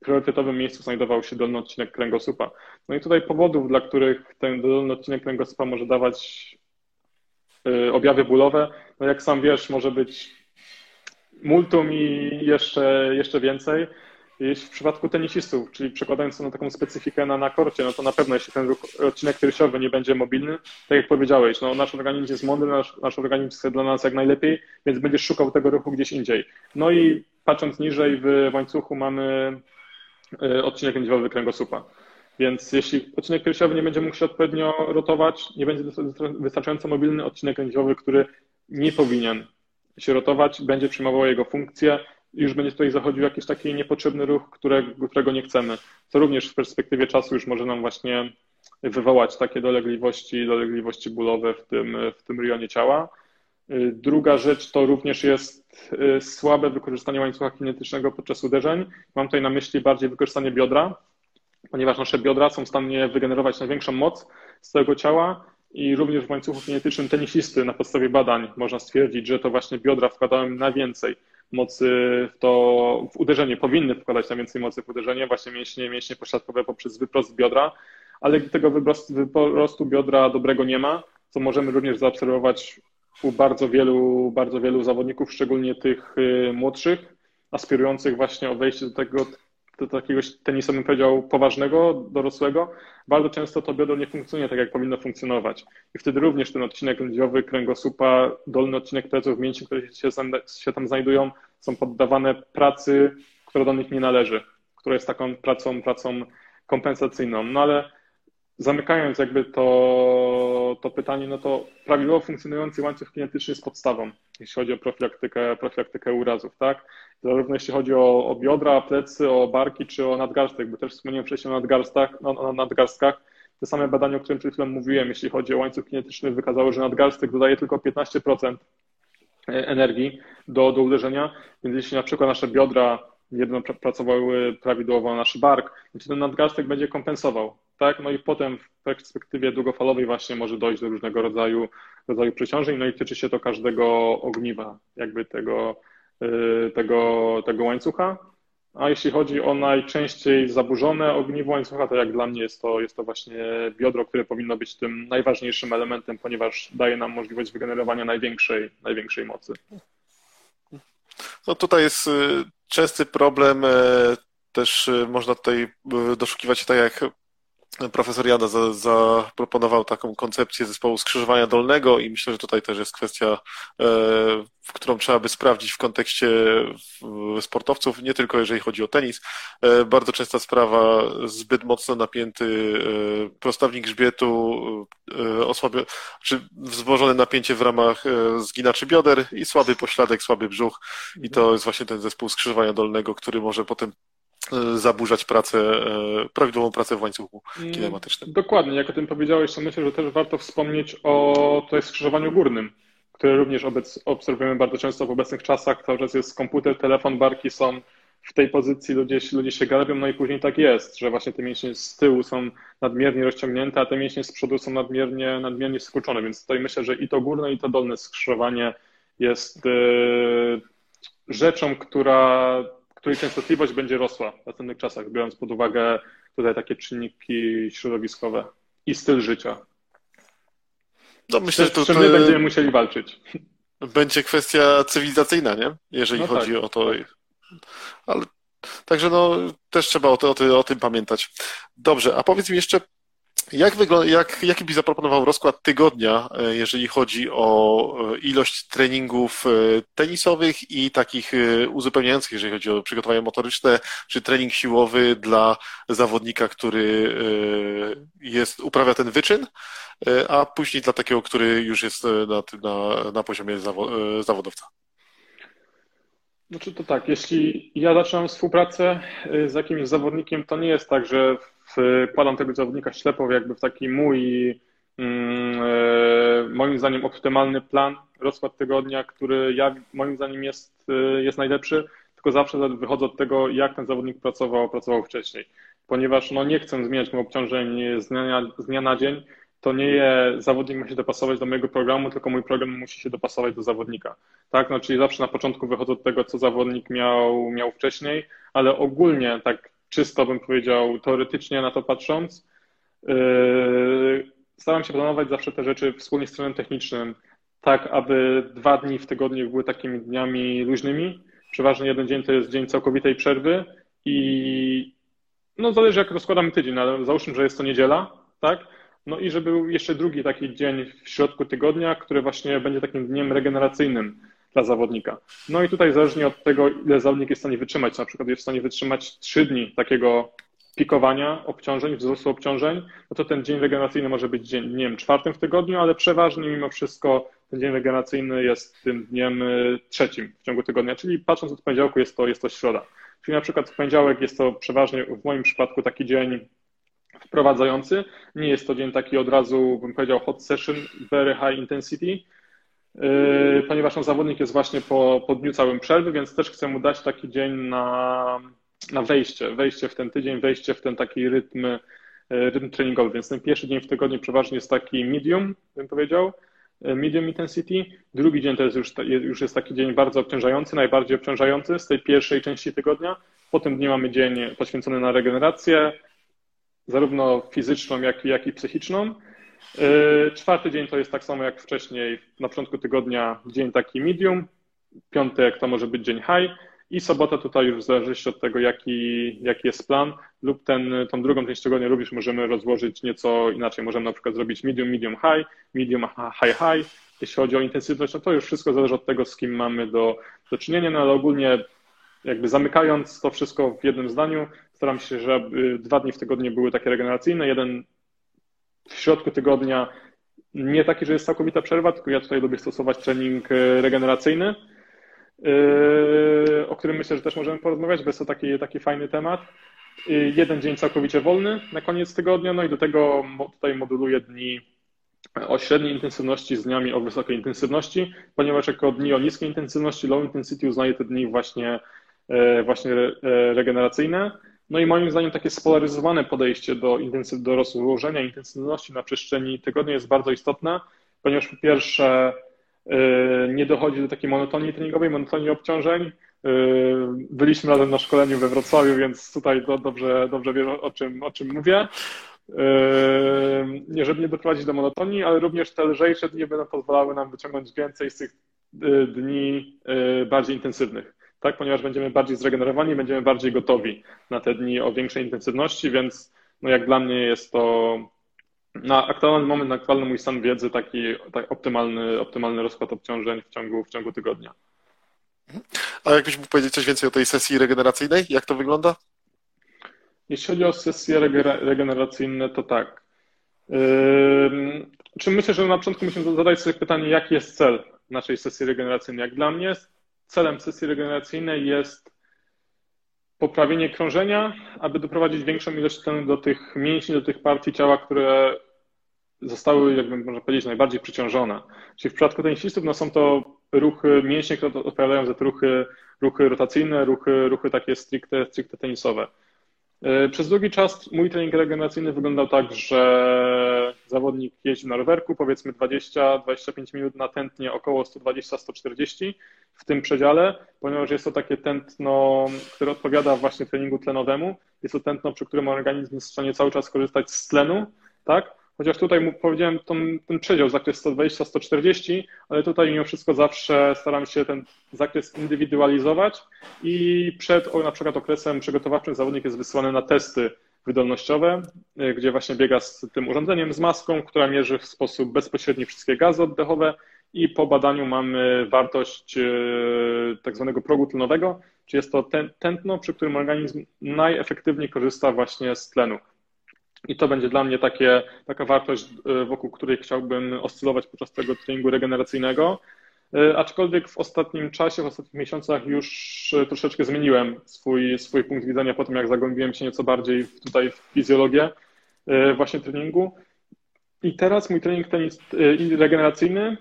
priorytetowym miejscu znajdował się dolny odcinek kręgosłupa. No i tutaj powodów, dla których ten dolny odcinek kręgosłupa może dawać y, objawy bólowe, no jak sam wiesz, może być multum i jeszcze, jeszcze więcej. Jeśli w przypadku tenisistów, czyli przekładając to na taką specyfikę na, na korcie, no to na pewno jeśli ten odcinek piersiowy nie będzie mobilny, tak jak powiedziałeś, no nasz organizm jest mądry, nasz, nasz organizm chce dla nas jak najlepiej, więc będziesz szukał tego ruchu gdzieś indziej. No i patrząc niżej w łańcuchu mamy y, odcinek lędźwiowy kręgosłupa. Więc jeśli odcinek piersiowy nie będzie mógł się odpowiednio rotować, nie będzie wystarczająco mobilny odcinek lędźwiowy, który nie powinien się rotować, będzie przyjmował jego funkcję i już będzie tutaj zachodził jakiś taki niepotrzebny ruch, którego, którego nie chcemy. Co również w perspektywie czasu już może nam właśnie wywołać takie dolegliwości, dolegliwości bólowe w tym, w tym rejonie ciała. Druga rzecz to również jest y, słabe wykorzystanie łańcucha kinetycznego podczas uderzeń. Mam tutaj na myśli bardziej wykorzystanie biodra, ponieważ nasze biodra są w stanie wygenerować największą moc z całego ciała i również w łańcuchu kinetycznym tenisisty na podstawie badań można stwierdzić, że to właśnie biodra wkładają najwięcej mocy w to, w uderzenie, powinny wkładać najwięcej mocy w uderzenie, właśnie mięśnie, mięśnie pośladkowe poprzez wyprost biodra, ale tego wyprostu biodra dobrego nie ma, co możemy również zaobserwować u bardzo wielu, bardzo wielu zawodników, szczególnie tych y, młodszych, aspirujących właśnie o wejście do tego do takiego tenisa, bym powiedział, poważnego, dorosłego, bardzo często to biodro nie funkcjonuje tak, jak powinno funkcjonować. I wtedy również ten odcinek lędźwiowy, kręgosłupa, dolny odcinek pleców, mięśni, które się, się tam znajdują, są poddawane pracy, która do nich nie należy, która jest taką pracą, pracą kompensacyjną. No ale zamykając jakby to, to pytanie, no to prawidłowo funkcjonujący łańcuch kinetyczny jest podstawą, jeśli chodzi o profilaktykę, profilaktykę urazów, tak? Zarówno jeśli chodzi o, o biodra, plecy, o barki czy o nadgarstek, bo też wspomniałem wcześniej o nadgarstkach, o, o nadgarstkach. Te same badania, o którym przed chwilą mówiłem, jeśli chodzi o łańcuch kinetyczny, wykazało, że nadgarstek dodaje tylko 15% energii do, do uderzenia, więc jeśli na przykład nasze biodra nie będą pracowały prawidłowo, nasz bark, to ten nadgarstek będzie kompensował tak? No i potem w perspektywie długofalowej właśnie może dojść do różnego rodzaju, rodzaju przeciążeń, no i tyczy się to każdego ogniwa, jakby tego, y, tego, tego łańcucha. A jeśli chodzi o najczęściej zaburzone ogniwo łańcucha, to jak dla mnie jest to, jest to właśnie biodro, które powinno być tym najważniejszym elementem, ponieważ daje nam możliwość wygenerowania największej, największej mocy. No tutaj jest y, częsty problem, y, też można tutaj doszukiwać się tak jak profesor Jada za, zaproponował taką koncepcję zespołu skrzyżowania dolnego i myślę, że tutaj też jest kwestia, e, którą trzeba by sprawdzić w kontekście sportowców, nie tylko jeżeli chodzi o tenis. E, bardzo częsta sprawa, zbyt mocno napięty e, prostawnik grzbietu, osłabia, czy wzmożone napięcie w ramach zginaczy bioder i słaby pośladek, słaby brzuch i to jest właśnie ten zespół skrzyżowania dolnego, który może potem zaburzać pracę, e, prawidłową pracę w łańcuchu kinematycznym. Dokładnie, jak o tym powiedziałeś, to myślę, że też warto wspomnieć o tutaj skrzyżowaniu górnym, które również obec, obserwujemy bardzo często w obecnych czasach. Cały czas jest komputer, telefon, barki są w tej pozycji ludzie, ludzie się garbią, no i później tak jest, że właśnie te mięśnie z tyłu są nadmiernie rozciągnięte, a te mięśnie z przodu są nadmiernie, nadmiernie skurczone, więc tutaj myślę, że i to górne, i to dolne skrzyżowanie jest yy, rzeczą, która, której częstotliwość będzie rosła w następnych czasach, biorąc pod uwagę tutaj takie czynniki środowiskowe i styl życia. No myślę, że to, to... my będziemy musieli walczyć. Będzie kwestia cywilizacyjna, nie? Jeżeli no chodzi tak, o to. Tak. Ale Także no, też trzeba o, o, o, tym pamiętać. Dobrze, a powiedz mi jeszcze, jak wygląda, jak, jaki byś zaproponował rozkład tygodnia, e, jeżeli chodzi o e, ilość treningów e, tenisowych i takich uzupełniających, jeżeli chodzi o przygotowanie motoryczne, czy trening siłowy dla zawodnika, który jest, uprawia ten wyczyn, a później dla takiego, który już jest na, na, na poziomie zawodowca? Znaczy to tak, jeśli ja zaczynam współpracę z jakimś zawodnikiem, to nie jest tak, że wkładam tego zawodnika ślepo jakby w taki mój, mm, e, moim zdaniem, optymalny plan, rozkład tygodnia, który ja, moim zdaniem jest, e, jest najlepszy, tylko zawsze wychodzę od tego, jak ten zawodnik pracował, pracował wcześniej. Ponieważ no, nie chcę zmieniać mu obciążeń z dnia, z dnia na dzień, to nie jest, zawodnik musi dopasować do mojego programu, tylko mój program musi się dopasować do zawodnika. Tak, no czyli zawsze na początku wychodzę od tego, co zawodnik miał, miał wcześniej, ale ogólnie tak czysto bym powiedział, teoretycznie na to patrząc, yy, staram się planować zawsze te rzeczy wspólnie z trenerem technicznym, tak aby dwa dni w tygodniu były takimi dniami luźnymi. Przeważnie jeden dzień to jest dzień całkowitej przerwy i no zależy jak rozkładamy tydzień, ale załóżmy, że jest to niedziela, tak? No i żeby był jeszcze drugi taki dzień w środku tygodnia, który właśnie będzie takim dniem regeneracyjnym dla zawodnika. No i tutaj zależnie od tego, ile zawodnik jest w stanie wytrzymać, na przykład jest w stanie wytrzymać 3 dni takiego pikowania obciążeń, wzrostu obciążeń, no to ten dzień regeneracyjny może być dzień, czwartym w tygodniu, ale przeważnie mimo wszystko ten dzień regeneracyjny jest tym dniem y, trzecim w ciągu tygodnia, czyli patrząc od poniedziałku jest to, jest to środa. Czyli na przykład w poniedziałek jest to przeważnie w moim przypadku taki dzień wprowadzający. Nie jest to dzień taki od razu, bym powiedział, hot session, very high intensity, Yy, ponieważ on zawodnik jest właśnie po, po dniu całym przerwy, więc też chcę mu dać taki dzień na, na wejście, wejście w ten tydzień, wejście w ten taki rytm, yy, rytm treningowy. Więc ten pierwszy dzień w tygodniu przeważnie jest taki medium, bym powiedział, yy, medium intensity. Drugi dzień to jest już, już jest taki dzień bardzo obciążający, najbardziej obciążający z tej pierwszej części tygodnia. Po tym dniu mamy dzień poświęcony na regenerację, zarówno fizyczną, jak, jak i psychiczną. E, czwarty dzień to jest tak samo jak wcześniej, na początku tygodnia dzień taki medium, piątek to może być dzień high i sobota tutaj już w zależności od tego, jaki, jaki jest plan lub ten, tą drugą część tygodnia również możemy rozłożyć nieco inaczej. Możemy na przykład zrobić medium, medium high, medium high high. Jeśli chodzi o intensywność, no to już wszystko zależy od tego, z kim mamy do, do czynienia, no ale ogólnie jakby zamykając to wszystko w jednym zdaniu, staram się, żeby dwa dni w tygodniu były takie regeneracyjne, jeden w środku tygodnia nie taki, że jest całkowita przerwa, tylko ja tutaj lubię stosować trening e, regeneracyjny, e, o którym myślę, że też możemy porozmawiać, bo jest to taki, taki fajny temat. E, jeden dzień całkowicie wolny na koniec tygodnia, no i do tego tutaj moduluję dni o średniej intensywności z dniami o wysokiej intensywności, ponieważ jako dni o niskiej intensywności, low intensity uznaję te dni właśnie, właśnie regeneracyjne. No i moim zdaniem takie spolaryzowane podejście do, intensyw, do rozłożenia intensywności na przestrzeni tygodnia jest bardzo istotne, ponieważ po pierwsze yy, nie dochodzi do takiej monotonii treningowej, monotonii obciążeń. Yy, byliśmy razem na szkoleniu we Wrocławiu, więc tutaj dobrze, dobrze wiem o czym, o czym mówię. Yy, żeby nie doprowadzić do monotonii, ale również te lżejsze dni będą pozwalały nam wyciągnąć więcej z tych dni bardziej intensywnych tak? ponieważ będziemy bardziej zregenerowani, będziemy bardziej gotowi na te dni o większej intensywności, więc no jak dla mnie jest to na aktualny moment, na aktualny mój stan wiedzy taki, taki optymalny, optymalny rozkład obciążeń w ciągu, w ciągu tygodnia. A jakbyś mógł powiedzieć coś więcej o tej sesji regeneracyjnej? Jak to wygląda? Jeśli chodzi o sesje regeneracyjne, to tak. Czy myślę, że na początku musimy zadać sobie pytanie, jaki jest cel naszej sesji regeneracyjnej? Jak dla mnie celem sesji regeneracyjnej jest poprawienie krążenia, aby doprowadzić większą ilość tlenu do tych mięśni, do tych partii ciała, które zostały, jakby można powiedzieć, najbardziej przyciążone. Czyli w przypadku tenisistów no są to ruchy, mięśnie, które odpowiadają za te ruchy, ruchy rotacyjne, ruchy, ruchy takie stricte, stricte tenisowe. E, przez długi czas mój trening regeneracyjny wyglądał tak, że zawodnik jeździł na rowerku, powiedzmy 20-25 minut na tętnie, około 120-140 w tym przedziale, ponieważ jest to takie tętno, które odpowiada właśnie treningu tlenowemu. Jest to tętno, przy którym organizm jest w stanie cały czas korzystać z tlenu, tak? Chociaż tutaj powiedziałem ten, ten przedział, zakres 120-140, ale tutaj mimo wszystko zawsze staram się ten zakres indywidualizować i przed na przykład okresem przygotowawczym zawodnik jest wysłany na testy wydolnościowe, y, gdzie właśnie biega z tym urządzeniem, z maską, która mierzy w sposób bezpośredni wszystkie gazy oddechowe i po badaniu mamy wartość y, tak zwanego progu tlenowego, czyli jest to tętno, przy którym organizm najefektywniej korzysta właśnie z tlenu. I to będzie dla mnie takie, taka wartość, e, wokół której chciałbym oscylować podczas tego treningu regeneracyjnego. E, aczkolwiek w ostatnim czasie, w ostatnich miesiącach już e, troszeczkę zmieniłem swój, swój punkt widzenia po tym, jak zagłębiłem się nieco bardziej tutaj w fizjologię właśnie treningu. I teraz mój trening tenis, regeneracyjny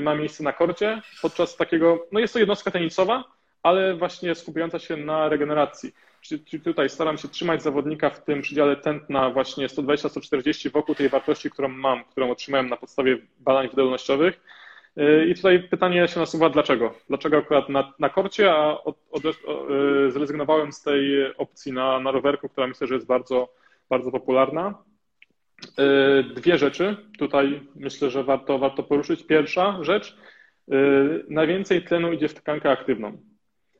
ma miejsce na korcie podczas takiego, no jest to jednostka tenisowa, ale właśnie skupiająca się na regeneracji. Czyli tutaj staram się trzymać zawodnika w tym przedziale tętna właśnie 120-140 wokół tej wartości, którą mam, którą otrzymałem na podstawie badań wydolnościowych. Y, I tutaj pytanie się nasuwa, dlaczego? Dlaczego akurat na, na korcie, a od, od, y, zrezygnowałem z tej opcji na, na rowerku, która myślę, że jest bardzo, bardzo popularna. Y, dwie rzeczy tutaj myślę, że warto, warto poruszyć. Pierwsza rzecz, najwięcej tlenu idzie w tkankę aktywną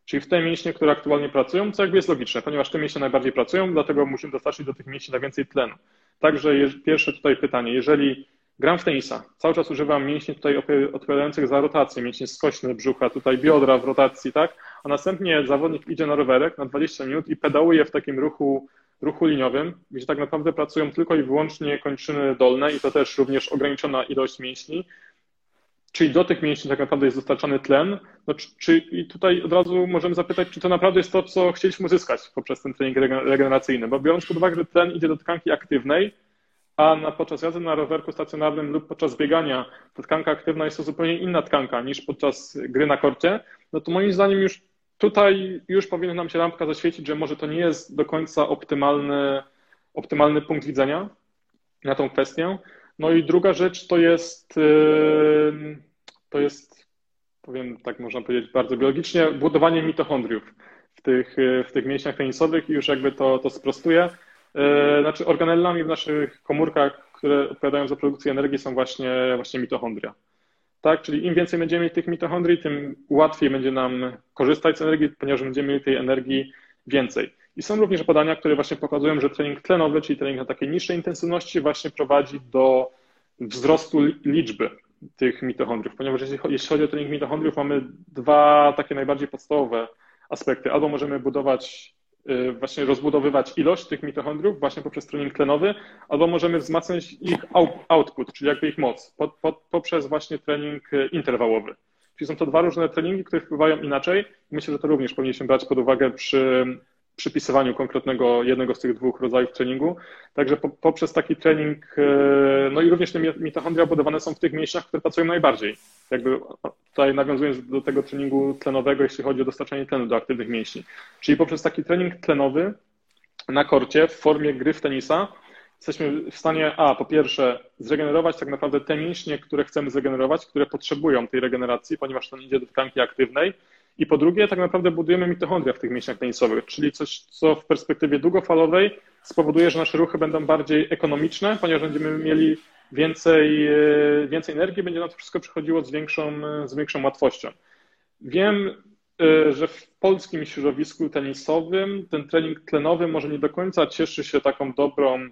czyli w te mięśnie, które aktualnie pracują, co jakby jest logiczne, ponieważ te mięśnie najbardziej pracują, dlatego musimy dostarczyć do tych mięśni najwięcej tlenu. Także pierwsze tutaj pytanie, jeżeli gram w tenisa, cały czas używam mięśni tutaj odpowiadających za rotację, mięśnie skośne brzucha, tutaj biodra w rotacji, tak, a następnie zawodnik idzie na rowerek na 20 minut i pedałuje w takim ruchu, ruchu liniowym, gdzie tak naprawdę pracują tylko i wyłącznie kończyny dolne i to też również ograniczona ilość mięśni, czyli do tych mięśni tak naprawdę jest dostarczany tlen, no, czy, czy, i tutaj od razu możemy zapytać, czy to naprawdę jest to, co chcieliśmy uzyskać poprzez ten trening regeneracyjny, bo biorąc pod uwagę, że tlen idzie do tkanki aktywnej, a na, podczas jazdy na rowerku stacjonarnym lub podczas biegania ta tkanka aktywna jest to zupełnie inna tkanka niż podczas gry na korcie, no to moim zdaniem już tutaj już powinna nam się lampka zaświecić, że może to nie jest do końca optymalny, optymalny punkt widzenia na tą kwestię. No i druga rzecz to jest, to jest, powiem tak można powiedzieć bardzo biologicznie, budowanie mitochondriów w tych, w tych mięśniach tenisowych i już jakby to, to sprostuje. E, znaczy organellami w naszych komórkach, które odpowiadają za produkcję energii są właśnie, właśnie mitochondria. Tak, czyli im więcej będziemy mieć tych mitochondrii, tym łatwiej będzie nam korzystać z energii, ponieważ będziemy mieli tej energii więcej. I są również badania, które właśnie pokazują, że trening tlenowy, czyli trening na takiej niższej intensywności właśnie prowadzi do wzrostu liczby tych mitochondriów, ponieważ jeśli, chodzi o trening mitochondriów, mamy dwa takie najbardziej podstawowe aspekty. Albo możemy budować, y, właśnie rozbudowywać ilość tych mitochondriów właśnie poprzez trening tlenowy, albo możemy wzmacniać ich output, czyli jakby ich moc, po, po, poprzez właśnie trening y, interwałowy. Czyli są to dwa różne treningi, które wpływają inaczej. Myślę, że to również powinniśmy brać pod uwagę przy przypisywaniu konkretnego jednego z tych dwóch rodzajów treningu. Także po, poprzez taki trening, e, no i również te mitochondria budowane są w tych mięśniach, które pracują najbardziej. Jakby tutaj nawiązując do tego treningu tlenowego, jeśli chodzi o dostarczanie tlenu do aktywnych mięśni. Czyli poprzez taki trening tlenowy na korcie w formie gry w tenisa jesteśmy w stanie, a po pierwsze, zregenerować tak naprawdę te mięśnie, które chcemy zregenerować, które potrzebują tej regeneracji, ponieważ to idzie do tkanki aktywnej, i po drugie, tak naprawdę budujemy mitochondria w tych mięśniach tenisowych, czyli coś, co w perspektywie długofalowej spowoduje, że nasze ruchy będą bardziej ekonomiczne, ponieważ będziemy mieli więcej, e, więcej energii, będzie na to wszystko przychodziło z większą, z większą łatwością. Wiem, e, że w polskim środowisku tenisowym ten trening tlenowy może nie do końca cieszy się taką dobrą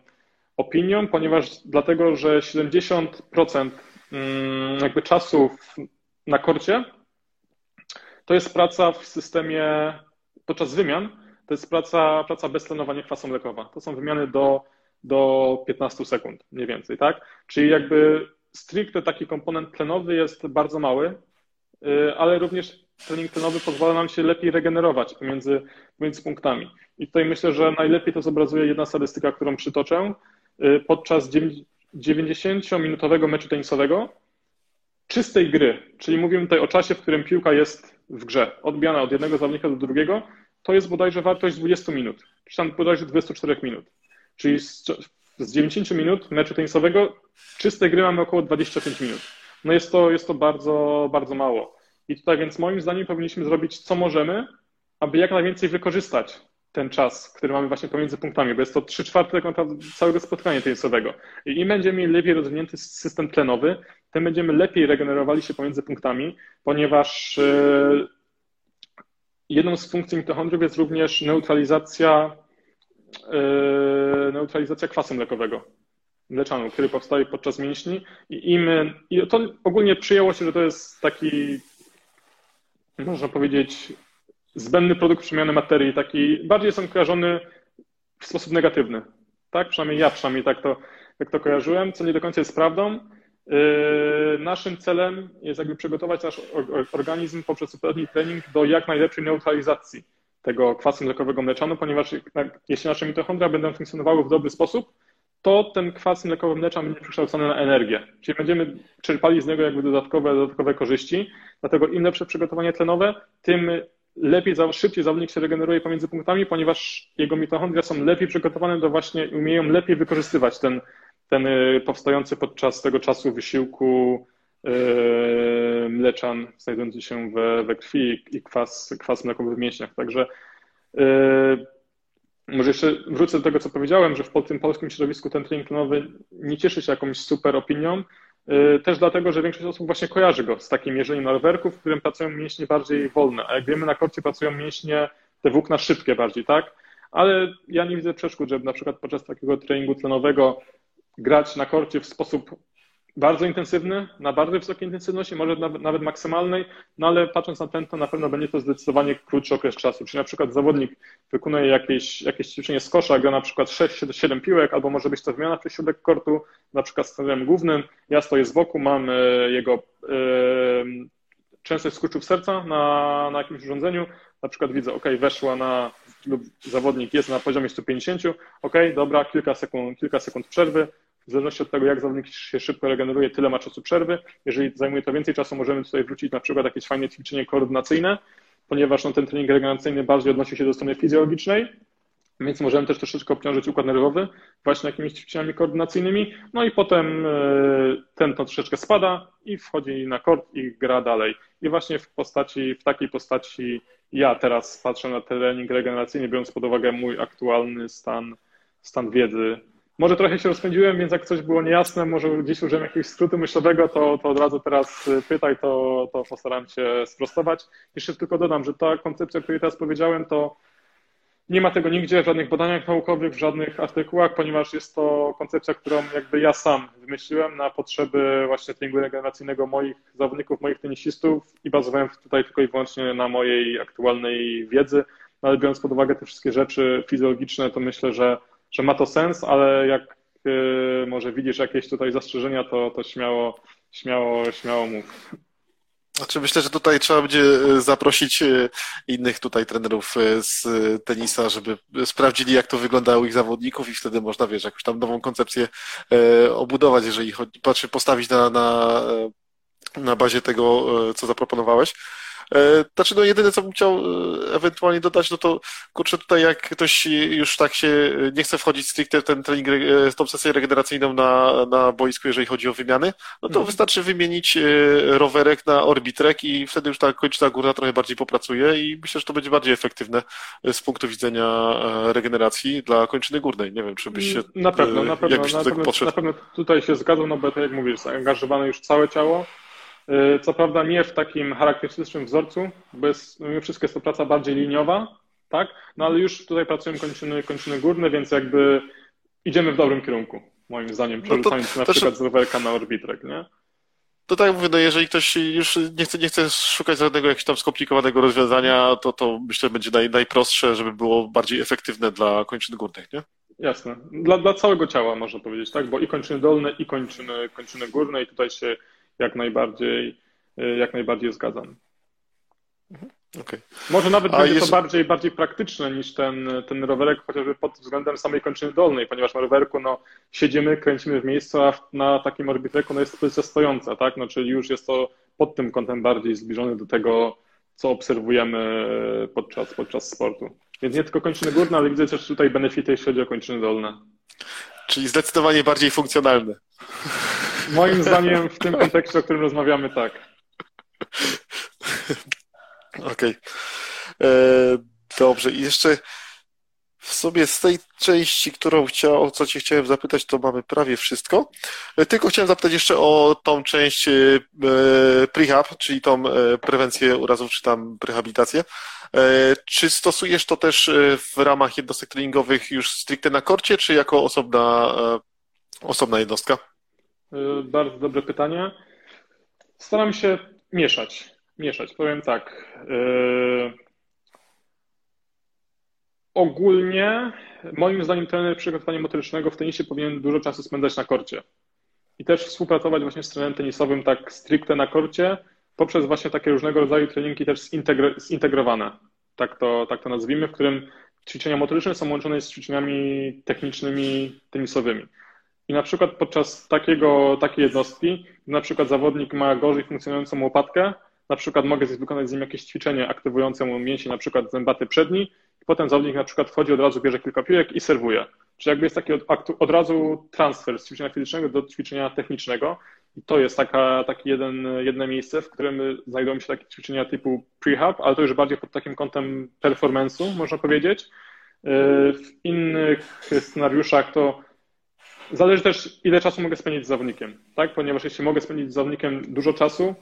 opinią, ponieważ dlatego, że 70% mm, jakby czasu na korcie to jest praca w systemie podczas wymian, to jest praca, praca bez tlenowania kwasą mlekowa. To są wymiany do, do 15 sekund, mniej więcej, tak? Czyli jakby stricte taki komponent tlenowy jest bardzo mały, y, ale również trening tlenowy pozwala nam się lepiej regenerować pomiędzy, pomiędzy punktami. I tutaj myślę, że najlepiej to zobrazuje jedna statystyka, którą przytoczę. Y, podczas 90-minutowego meczu tenisowego czystej gry, czyli mówimy tutaj o czasie, w którym piłka jest w grze, odbijana od jednego zawodnika do drugiego, to jest bodajże wartość 20 minut, czy tam bodajże 24 minut. Czyli z, z 90 minut meczu tenisowego czystej gry mamy około 25 minut. No jest to, jest to bardzo, bardzo mało. I tutaj więc moim zdaniem powinniśmy zrobić co możemy, aby jak najwięcej wykorzystać ten czas, który mamy właśnie pomiędzy punktami, bo jest to 3 czwarte całego spotkania tenisowego. I im będziemy mieli lepiej rozwinięty system tlenowy, tym będziemy lepiej regenerowali się pomiędzy punktami, ponieważ e, jedną z funkcji mitochondriów jest również neutralizacja, e, neutralizacja kwasu mlekowego, mleczanu, który powstaje podczas mięśni i im, i to ogólnie przyjęło się, że to jest taki, można powiedzieć, zbędny produkt przemiany materii, taki bardziej on kojarzony w sposób negatywny. Tak? Przynajmniej ja przynajmniej tak to, tak to kojarzyłem, co nie do końca jest prawdą. Yy, naszym celem jest jakby przygotować nasz organizm poprzez odpowiedni trening do jak najlepszej neutralizacji tego kwasu mlekowego mleczanu, ponieważ jeśli nasze mitochondria będą funkcjonowały w dobry sposób, to ten kwas mlekowy mleczan będzie przekształcony na energię. Czyli będziemy czerpali z niego jakby dodatkowe, dodatkowe korzyści. Dlatego im lepsze przygotowanie tlenowe, tym lepiej, szybciej zawodnik się regeneruje pomiędzy punktami, ponieważ jego mitochondria są lepiej przygotowane do właśnie, umieją lepiej wykorzystywać ten, ten y, powstający podczas tego czasu wysiłku yy, mleczan znajdujący się we, we krwi i kwas, kwas mlekowy w mięśniach. Także yy, może jeszcze wrócę do tego, co powiedziałem, że w tym polskim środowisku ten trening tlenowy nie cieszy się jakąś super opinią, Y, też dlatego, że większość osób właśnie kojarzy go z takim mierzeniem na rowerku, w którym pracują mięśnie bardziej wolne, a jak wiemy na korcie pracują mięśnie, te włókna szybkie bardziej, tak? Ale ja nie widzę przeszkód, żeby na przykład podczas takiego treningu tlenowego grać na korcie w sposób bardzo intensywny, na bardzo wysokiej intensywności, może nawet, nawet maksymalnej, no ale patrząc na ten, to na pewno będzie to zdecydowanie krótszy okres czasu. Czyli na przykład zawodnik wykonuje jakieś, jakieś ćwiczenie z kosza, gra na przykład 6-7 piłek, albo może być to wymiana przez środek kortu, na przykład z trenerem głównym, ja stoję z boku, mam e, jego e, częstość skurczów serca na, na jakimś urządzeniu, na przykład widzę, ok, weszła na, lub zawodnik jest na poziomie 150, ok, dobra, kilka sekund, kilka sekund przerwy, w zależności od tego, jak zawodnik się szybko regeneruje, tyle ma czasu przerwy. Jeżeli zajmuje to więcej czasu, możemy tutaj wrócić na przykład jakieś fajne ćwiczenie koordynacyjne, ponieważ no, ten trening regeneracyjny bardziej odnosi się do strony fizjologicznej, więc możemy też troszeczkę obciążyć układ nerwowy właśnie jakimiś ćwiczeniami koordynacyjnymi, no i potem e, ten to troszeczkę spada i wchodzi na kort i gra dalej. I właśnie w postaci, w takiej postaci ja teraz patrzę na trening regeneracyjny, biorąc pod uwagę mój aktualny stan, stan wiedzy może trochę się rozpędziłem, więc jak coś było niejasne, może gdzieś użyłem jakiegoś skrótu myślowego, to, to od razu teraz pytaj, to, to postaram się sprostować. Jeszcze tylko dodam, że ta koncepcja, o której teraz powiedziałem, to nie ma tego nigdzie w żadnych badaniach naukowych, w żadnych artykułach, ponieważ jest to koncepcja, którą jakby ja sam wymyśliłem na potrzeby właśnie treningu regeneracyjnego moich zawodników, moich tenisistów i bazowałem tutaj tylko i wyłącznie na mojej aktualnej wiedzy, no ale biorąc pod uwagę te wszystkie rzeczy fizjologiczne, to myślę, że że ma to sens, ale jak y, może widzisz jakieś tutaj zastrzeżenia, to, to śmiało, śmiało, śmiało mów. Znaczy myślę, że tutaj trzeba będzie y, zaprosić y, innych tutaj trenerów z tenisa, żeby sprawdzili, jak to wygląda u ich zawodników i wtedy można, wiesz, jakąś tam nową koncepcję obudować, jeżeli chodzi, patrzy, postawić na, na, na bazie tego, co zaproponowałeś. E, znaczy, no jedyne, co bym chciał e, ewentualnie dodać, no to kurczę, tutaj jak ktoś już tak się nie chce wchodzić stricte w ten trening, w tą sesję regeneracyjną na, na boisku, jeżeli chodzi o wymiany, no to mhm. wystarczy wymienić e, rowerek na Orbitrek i wtedy już ta kończyna górna trochę bardziej popracuje i myślę, że to będzie bardziej efektywne z punktu widzenia regeneracji dla kończyny górnej. Nie wiem, czy byś się... Na pewno, na pewno, na pewno, na pewno tutaj się zgadzam, no bo tak jak mówisz, zaangażowane już całe ciało, E, co prawda nie w takim charakterystycznym wzorcu, bo jest, mimo wszystko jest to praca bardziej liniowa, tak? No ale już tutaj pracują kończyny, kończyny górne, więc jakby idziemy w dobrym kierunku, moim zdaniem, przerzucając no to, na przykład z rowerka na orbitrek, nie? To tak mówię, no jeżeli ktoś już nie chce, nie chce szukać żadnego jakiegoś tam skomplikowanego rozwiązania, to, to myślę, że będzie naj, najprostsze, żeby było bardziej efektywne dla kończyn górnych, nie? Jasne. Dla, dla całego ciała można powiedzieć, tak? Bo i kończyny dolne, i kończyny, kończyny górne i tutaj się jak najbardziej, y, jak najbardziej zgadzam. Mhm. Okay. Może nawet A będzie jest... to bardziej, bardziej praktyczne niż ten, ten rowerek, chociażby pod względem samej kończyny dolnej, ponieważ na rowerku no, siedzimy, kręcimy w miejscu, a na takim orbitreku no, jest pozycja stojąca, tak? No, czyli już jest to pod tym kątem bardziej zbliżony do tego, co obserwujemy podczas, podczas sportu. Więc nie tylko kończyny górne, ale widzę też tutaj benefity, jeśli chodzi o kończyny dolne. Czyli zdecydowanie bardziej funkcjonalny. Moim zdaniem w tym kontekście, o którym rozmawiamy, tak. Okej. Okay. E, dobrze. I jeszcze w sobie z tej części, którą chciał, o co Cię chciałem zapytać, to mamy prawie wszystko. E, tylko chciałem zapytać jeszcze o tą część e, prehab, czyli tą prewencję urazów, czy tam rehabilitację. Czy stosujesz to też w ramach jednostek treningowych już stricte na korcie, czy jako osobna, osobna jednostka? Bardzo dobre pytanie. Staram się mieszać mieszać. Powiem tak. Yy... Ogólnie, moim zdaniem, trener przygotowania motorycznego w tenisie powinien dużo czasu spędzać na korcie. I też współpracować właśnie z trenerem tenisowym tak stricte na korcie, poprzez właśnie takie różnego rodzaju treningi też zintegro zintegrowane. Tak to, tak to nazwijmy, w którym ćwiczenia motoryczne są łączone z ćwiczeniami technicznymi tenisowymi. I na przykład podczas takiego, takiej jednostki, na przykład zawodnik ma gorzej funkcjonującą łopatkę, na przykład mogę wykonać z nim jakieś ćwiczenie aktywujące mu mięsień, na przykład zębaty przedni, i potem zawodnik na przykład wchodzi od razu, bierze kilka piłek i serwuje. Czyli jakby jest taki od, od razu transfer z ćwiczenia fizycznego do ćwiczenia technicznego. I to jest taka, takie jeden, jedno miejsce, w którym znajdują się takie ćwiczenia typu prehab, ale to już bardziej pod takim kątem performance'u, można powiedzieć. W innych scenariuszach to zależy też, ile czasu mogę spędzić z zawodnikiem, tak? Ponieważ jeśli mogę spędzić z zawodnikiem dużo czasu,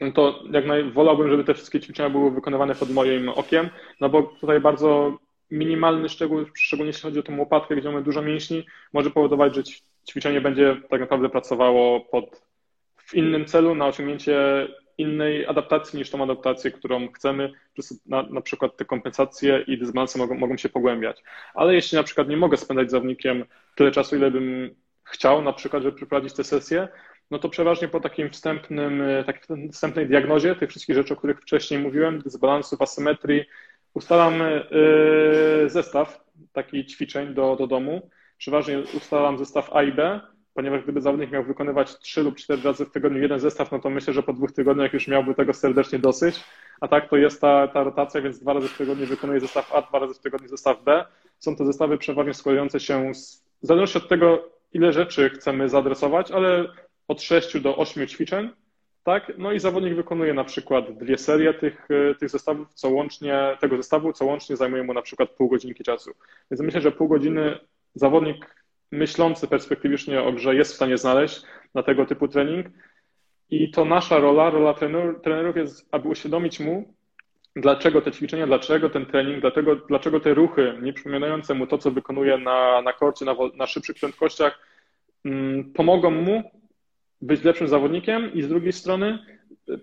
no to jak naj, wolałbym, żeby te wszystkie ćwiczenia były wykonywane pod moim okiem, no bo tutaj bardzo minimalny szczegół, szczególnie jeśli chodzi o tą łopatkę, gdzie mamy dużo mięśni, może powodować, że ćwiczenie będzie tak naprawdę pracowało pod, w innym celu, na osiągnięcie innej adaptacji niż tą adaptację, którą chcemy, na, na przykład te kompensacje i dysbalanse mogą, mogą się pogłębiać. Ale jeśli na przykład nie mogę spędzać z zawodnikiem tyle czasu, ile bym chciał, na przykład, żeby przeprowadzić tę sesję, no to przeważnie po takim wstępnym, e, takiej wstępnej diagnozie tych wszystkich rzeczy, o których wcześniej mówiłem, dysbalansów, asymetrii, ustalam e, zestaw takich ćwiczeń do, do domu. Przeważnie ustalam zestaw A i B, ponieważ gdyby zawodnik miał wykonywać trzy lub cztery razy w tygodniu jeden zestaw, no to myślę, że po dwóch tygodniach już miałby tego serdecznie dosyć. A tak to jest ta, ta rotacja, więc dwa razy w tygodniu wykonuje zestaw A, dwa razy w tygodniu zestaw B. Są to zestawy przeważnie składające się z, w zależności od tego, ile rzeczy chcemy zaadresować, ale od 6 do 8 ćwiczeń, tak? No i zawodnik wykonuje na przykład dwie serie tych, e, tych zestawów, co łącznie, tego zestawu, co łącznie zajmuje mu na przykład pół godzinki czasu. Więc myślę, że pół godziny zawodnik myślący perspektywicznie o grze jest w stanie znaleźć na tego typu trening. I to nasza rola, rola trener, trenerów jest, aby uświadomić mu, dlaczego te ćwiczenia, dlaczego ten trening, dlaczego, dlaczego te ruchy, nie przypominające mu to, co wykonuje na, na korcie, na, na szybszych prędkościach, mm, pomogą mu być lepszym zawodnikiem i z drugiej strony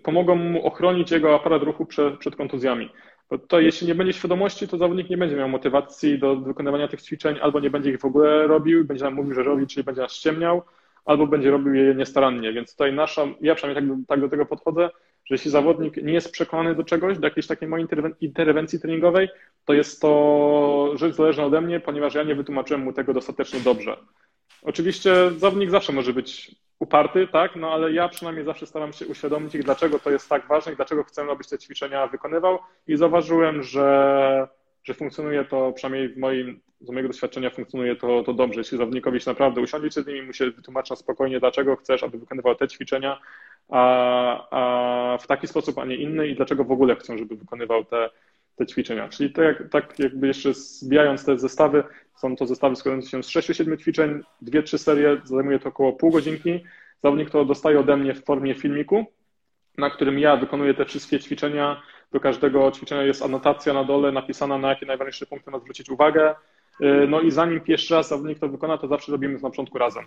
pomogą mu ochronić jego aparat ruchu przed, przed kontuzjami. Bo to jeśli nie będzie świadomości, to zawodnik nie będzie miał motywacji do wykonywania tych ćwiczeń, albo nie będzie ich w ogóle robił, będzie nam mówił, że robi, czyli będzie nas ściemniał, albo będzie robił je niestarannie. Więc tutaj nasza, ja przynajmniej tak tak do tego podchodzę, że jeśli zawodnik nie jest przekonany do czegoś, do jakiejś takiej mojej interwencji treningowej, to jest to rzecz zależna ode mnie, ponieważ ja nie wytłumaczyłem mu tego dostatecznie dobrze. Oczywiście zawodnik zawsze może być uparty, tak, no ale ja przynajmniej zawsze staram się uświadomić ich, dlaczego to jest tak ważne i dlaczego chcę, abyś te ćwiczenia wykonywał i zauważyłem, że, że funkcjonuje to, przynajmniej w moim, z mojego doświadczenia funkcjonuje to, to dobrze. Jeśli zawodnikowi się naprawdę usiądziecie z nimi, mu się wytłumaczy spokojnie, dlaczego chcesz, aby wykonywał te ćwiczenia, a, a w taki sposób, a nie inny i dlaczego w ogóle chcą, żeby wykonywał te, te ćwiczenia. Czyli to jak, tak jakby jeszcze zbijając te zestawy, są to zestawy składające się z 6-7 ćwiczeń, 2-3 serie, zajmuje to około pół godzinki. Zawodnik to dostaje ode mnie w formie filmiku, na którym ja wykonuję te wszystkie ćwiczenia. Do każdego ćwiczenia jest anotacja na dole napisana, na jakie najważniejsze punkty ma zwrócić uwagę. Y, no i zanim pierwszy raz zawodnik to wykona, to zawsze robimy to na początku razem.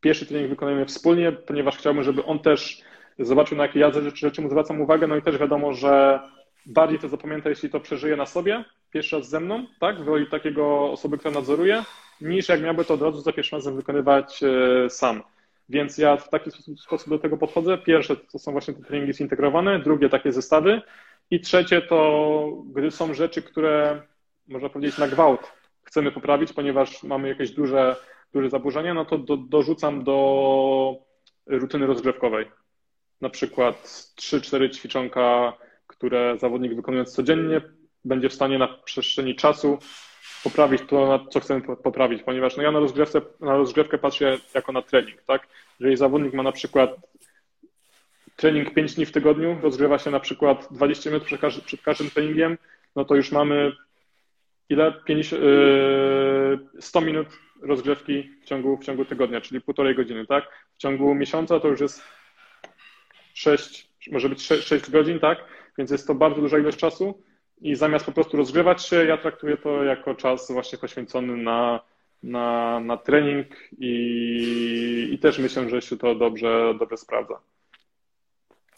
Pierwszy trening wykonujemy wspólnie, ponieważ chciałbym, żeby on też zobaczył, na jakie ja rzeczy, rzeczy mu zwracam uwagę. No i też wiadomo, że bardziej to zapamięta, jeśli to przeżyje na sobie, pierwszy raz ze mną, tak, w roli takiego osoby, która nadzoruje, niż jak miałby to od razu za pierwszym razem wykonywać e, sam. Więc ja w taki sposób do tego podchodzę. Pierwsze to są właśnie te treningi zintegrowane, drugie takie zestawy I trzecie to, gdy są rzeczy, które można powiedzieć na gwałt chcemy poprawić, ponieważ mamy jakieś duże, duże zaburzenia, no to do, dorzucam do rutyny rozgrzewkowej. Na przykład 3-4 ćwiczonka, które zawodnik wykonując codziennie będzie w stanie na przestrzeni czasu poprawić to, co chcemy poprawić, ponieważ no ja na, rozgrzewce, na rozgrzewkę patrzę jako na trening, tak? Jeżeli zawodnik ma na przykład trening 5 dni w tygodniu, rozgrzewa się na przykład 20 minut przed, każdy, przed każdym treningiem, no to już mamy ile? 50, yy, 100 minut rozgrzewki w ciągu, w ciągu tygodnia, czyli półtorej godziny, tak? W ciągu miesiąca to już jest 6, może być 6, 6 godzin, tak? Więc jest to bardzo duża ilość czasu i zamiast po prostu rozgrzewać się, ja traktuję to jako czas właśnie poświęcony na, na, na trening i, i też myślę, że się to dobrze, dobrze sprawdza.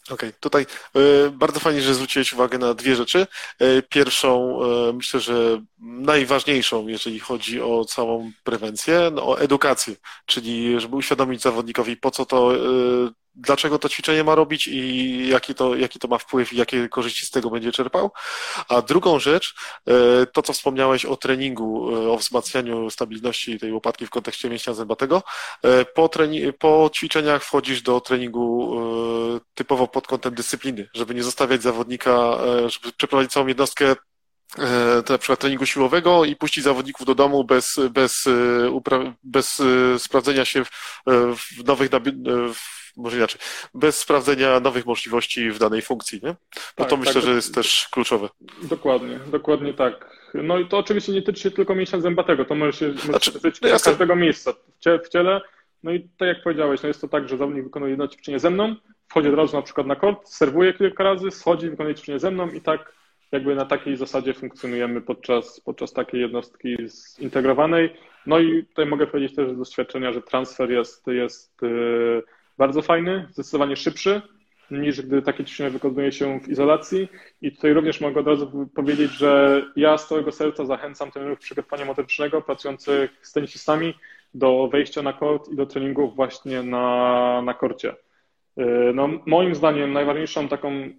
Okej, okay. tutaj y, bardzo fajnie, że zwróciłeś uwagę na dwie rzeczy. Y, pierwszą, y, myślę, że najważniejszą, jeżeli chodzi o całą prewencję, no, o edukację, czyli żeby uświadomić zawodnikowi, po co to dlaczego to ćwiczenie ma robić i jaki to, jaki to ma wpływ i jakie korzyści z tego będzie czerpał. A drugą rzecz, e, to co wspomniałeś o treningu, e, o wzmacnianiu stabilności tej łopatki w kontekście mięśnia zębatego, e, po, trening, po ćwiczeniach wchodzisz do treningu typowo pod kątem dyscypliny, żeby nie zostawiać zawodnika, żeby przeprowadzić całą jednostkę na przykład treningu siłowego i puścić zawodników do domu bez, bez, bez sprawdzenia się w nowych, w może inaczej, bez sprawdzenia nowych możliwości w danej funkcji, nie? Bo tak, to myślę, tak, że jest też kluczowe. Dokładnie, dokładnie tak. No i to oczywiście nie tyczy się tylko mięśnia zębatego, to może się, znaczy, dotyczyć no każdego miejsca w ciele. No i tak jak powiedziałeś, no jest to tak, że zawodnik wykonuje jedno ćwiczenie ze mną, wchodzi od razu na przykład na kort, serwuje kilka razy, schodzi, wykonuje ćwiczenie ze mną i tak jakby na takiej zasadzie funkcjonujemy podczas, podczas takiej jednostki zintegrowanej. No i tutaj mogę powiedzieć też z doświadczenia, że transfer jest, jest yy, bardzo fajny, zdecydowanie szybszy niż gdy takie ćwiczenia wykonuje się w izolacji. I tutaj również mogę od razu powiedzieć, że ja z całego serca zachęcam trenerów przygotowania motorycznego pracujących z tenisistami do wejścia na kort i do treningów właśnie na, na korcie. No, moim zdaniem najważniejszą taką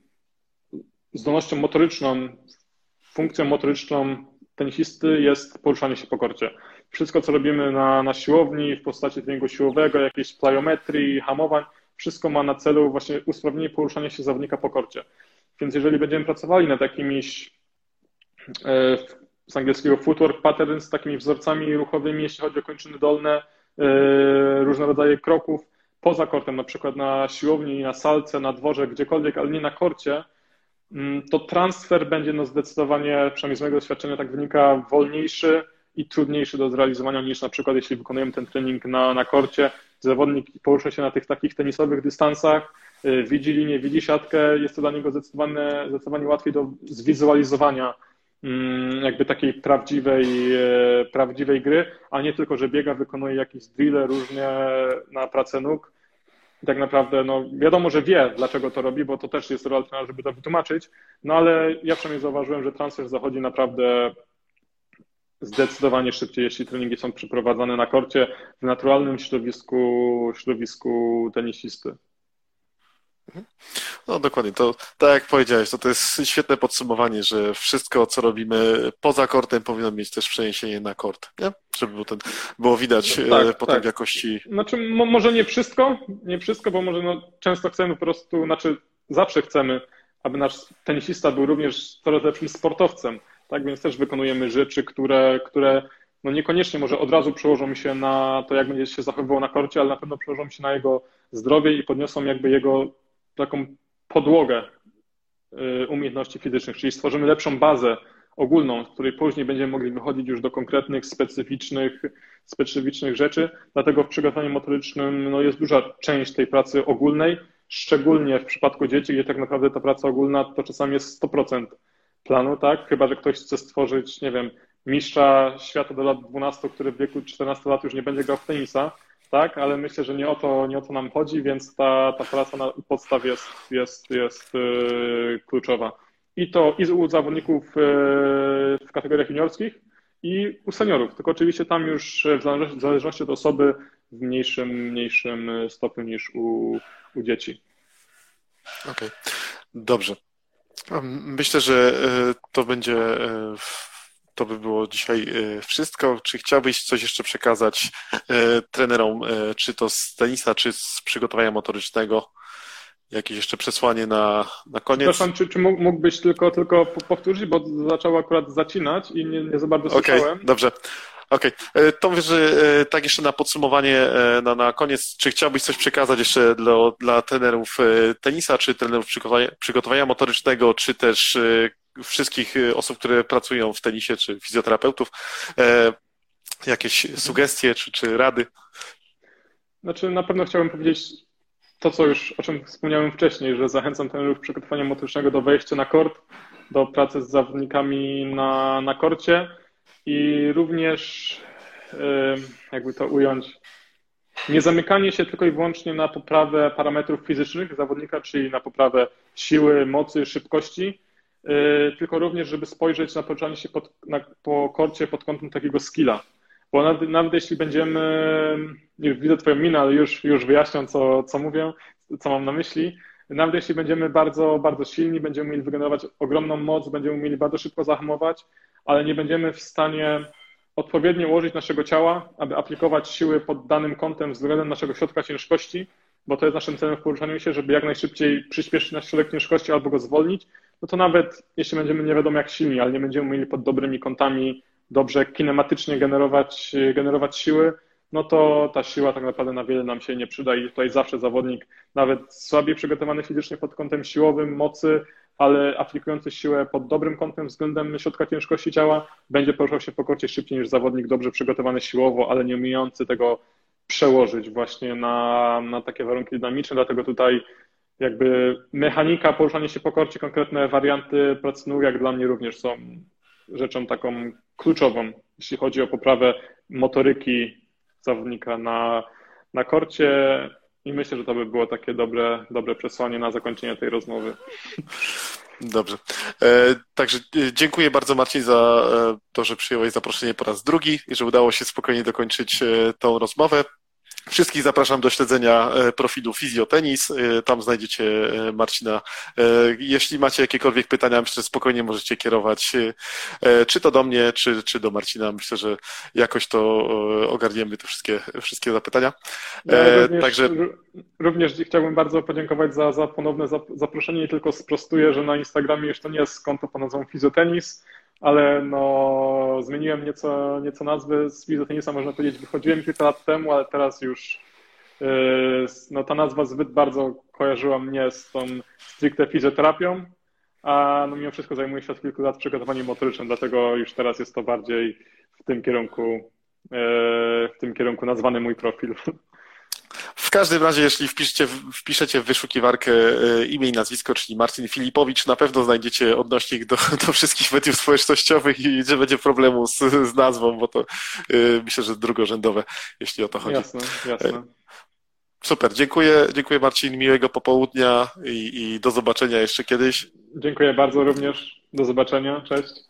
zdolnością motoryczną, funkcją motoryczną tenisisty jest poruszanie się po korcie. Wszystko, co robimy na, na siłowni w postaci treningu siłowego, jakiejś plyometrii, hamowań, wszystko ma na celu właśnie usprawnienie poruszania się zawodnika po korcie. Więc jeżeli będziemy pracowali nad jakimiś e, z angielskiego footwork patterns, z takimi wzorcami ruchowymi, jeśli chodzi o kończyny dolne, e, różne rodzaje kroków poza kortem, na przykład na siłowni, na salce, na dworze, gdziekolwiek, ale nie na korcie, mm, to transfer będzie no zdecydowanie, przynajmniej z mojego doświadczenia tak wynika, wolniejszy, i trudniejszy do zrealizowania niż na przykład jeśli wykonujemy ten trening na, na korcie. Zawodnik porusza się na tych takich tenisowych dystansach, y, widzi linię, widzi siatkę, jest to dla niego zdecydowanie, zdecydowanie łatwiej do zwizualizowania mm, jakby takiej prawdziwej, e, prawdziwej gry, a nie tylko, że biega, wykonuje jakieś drille różnie na pracę nóg. I tak naprawdę, no wiadomo, że wie, dlaczego to robi, bo to też jest rola trenera, żeby to wytłumaczyć, no ale ja przynajmniej zauważyłem, że transfer zachodzi naprawdę zdecydowanie szybciej, jeśli treningi są przeprowadzane na korcie w naturalnym środowisku, środowisku tenisisty. No dokładnie, to tak jak powiedziałeś, to, to jest świetne podsumowanie, że wszystko, co robimy poza kortem, powinno mieć też przeniesienie na kort, nie? Żeby było, ten, było widać e, tak, potem tak. jakości. Znaczy, może nie wszystko, nie wszystko, bo może no, często chcemy po prostu, znaczy zawsze chcemy, aby nasz tenisista był również coraz lepszym sportowcem tak więc też wykonujemy rzeczy, które, które no niekoniecznie może od razu przełożą się na to, jak będzie się zachowywał na korcie, ale na pewno przełożą się na jego zdrowie i podniosą jakby jego taką podłogę y, umiejętności fizycznych, czyli stworzymy lepszą bazę ogólną, z której później będziemy mogli wychodzić już do konkretnych, specyficznych, specyficznych rzeczy. Dlatego w przygotowaniu motorycznym no, jest duża część tej pracy ogólnej, szczególnie w przypadku dzieci, gdzie tak naprawdę ta praca ogólna to czasami jest 100% planu, tak? Chyba, że ktoś chce stworzyć, nie wiem, mistrza świata do lat 12, który w wieku 14 lat już nie będzie grał w tenisa, tak? Ale myślę, że nie o to, nie o to nam chodzi, więc ta, ta praca na podstaw jest, jest, jest yy, kluczowa. I to i u zawodników yy, w kategoriach juniorskich, i u seniorów, tylko oczywiście tam już w zależności, w zależności od osoby w mniejszym, mniejszym stopniu niż u, u dzieci. Okej, okay. dobrze. Myślę, że to będzie to by było dzisiaj wszystko. Czy chciałbyś coś jeszcze przekazać trenerom, czy to z tenisa, czy z przygotowania motorycznego? Jakieś jeszcze przesłanie na, na koniec? Przepraszam, czy, czy mógłbyś tylko, tylko powtórzyć, bo zaczęło akurat zacinać i nie, nie za bardzo słyszałem. Okej, okay, dobrze. Okej, okay. to wiesz, że tak jeszcze na podsumowanie, e, na, na koniec, czy chciałbyś coś przekazać jeszcze dla, dla trenerów e, tenisa, czy trenerów przygotowania, przygotowania motorycznego, czy też e, wszystkich osób, które pracują w tenisie, czy fizjoterapeutów, jakieś sugestie, czy, czy rady? Znaczy, na pewno chciałbym powiedzieć to, co już, o czym wspomniałem wcześniej, że zachęcam trenerów przygotowania motorycznego do wejścia na kort, do pracy z zawodnikami na, na korcie i również, jakby to ująć, nie zamykanie się tylko i wyłącznie na poprawę parametrów fizycznych zawodnika, czyli na poprawę siły, mocy, szybkości, y, tylko również, żeby spojrzeć na poruszanie się pod, na, po korcie pod kątem takiego skilla. Bo nawet, nawet jeśli będziemy, widzę Twoją minę, ale już, już wyjaśniam, co, co mówię, co mam na myśli. Nawet jeśli będziemy bardzo, bardzo silni, będziemy mieli wygenerować ogromną moc, będziemy mieli bardzo szybko zahamować, ale nie będziemy w stanie odpowiednio ułożyć naszego ciała, aby aplikować siły pod danym kątem względem naszego środka ciężkości, bo to jest naszym celem w poruszaniu się, żeby jak najszybciej przyspieszyć nasz środek ciężkości albo go zwolnić, no to nawet jeśli będziemy nie wiadomo jak silni, ale nie będziemy mieli pod dobrymi kątami dobrze kinematycznie generować, generować siły, no to ta siła tak naprawdę na wiele nam się nie przyda i tutaj zawsze zawodnik, nawet słabiej przygotowany fizycznie pod kątem siłowym, mocy, ale aplikujący siłę pod dobrym kątem względem środka ciężkości ciała, będzie poruszał się po korcie szybciej niż zawodnik dobrze przygotowany siłowo, ale nie umiejący tego przełożyć właśnie na, na takie warunki dynamiczne, dlatego tutaj jakby mechanika, poruszanie się po korcie, konkretne warianty pracy nóg, jak dla mnie również są rzeczą taką kluczową, jeśli chodzi o poprawę motoryki zawodnika na, na korcie i myślę, że to by było takie dobre, dobre przesłanie na zakończenie tej rozmowy. Dobrze. E, także e, dziękuję bardzo Marcin za e, to, że przyjąłeś zaproszenie po raz drugi i że udało się spokojnie dokończyć tą rozmowę. Wszystkich zapraszam do śledzenia e, profilu Fizjotenis. E, tam znajdziecie e, Marcina. Jeśli macie jakiekolwiek pytania, myślę, że spokojnie możecie kierować czy to do mnie, czy, czy do Marcina. Myślę, że jakoś to ogarniemy te wszystkie, wszystkie zapytania. Ja również, Także... również chciałbym bardzo podziękować za, za ponowne zaproszenie i tylko sprostuję, że na Instagramie już to nie jest konto pod nazwą Fizjotenis, ale no, zmieniłem nieco, nieco nazwy z wizotenisa, można powiedzieć, wychodziłem kilka lat temu, ale teraz już yy, no, ta nazwa zbyt bardzo kojarzyła mnie z tą stricte fizjoterapią, a no, mimo wszystko zajmuję się od kilku lat przygotowaniem motorycznym, dlatego już teraz jest to bardziej w tym kierunku, yy, w tym kierunku nazwany mój profil. W każdym razie, jeśli wpiszecie, wpiszecie w wyszukiwarkę e, imię i nazwisko, czyli Marcin Filipowicz, na pewno znajdziecie odnośnik do, do wszystkich mediów społecznościowych i nie będzie problemu z, z nazwą, bo to yy, myślę, że drugorzędowe, jeśli o to chodzi. Jasne, jasne. E, super, dziękuję, dziękuję Marcin, miłego popołudnia i, i do zobaczenia jeszcze kiedyś. Dziękuję bardzo również, do zobaczenia, cześć.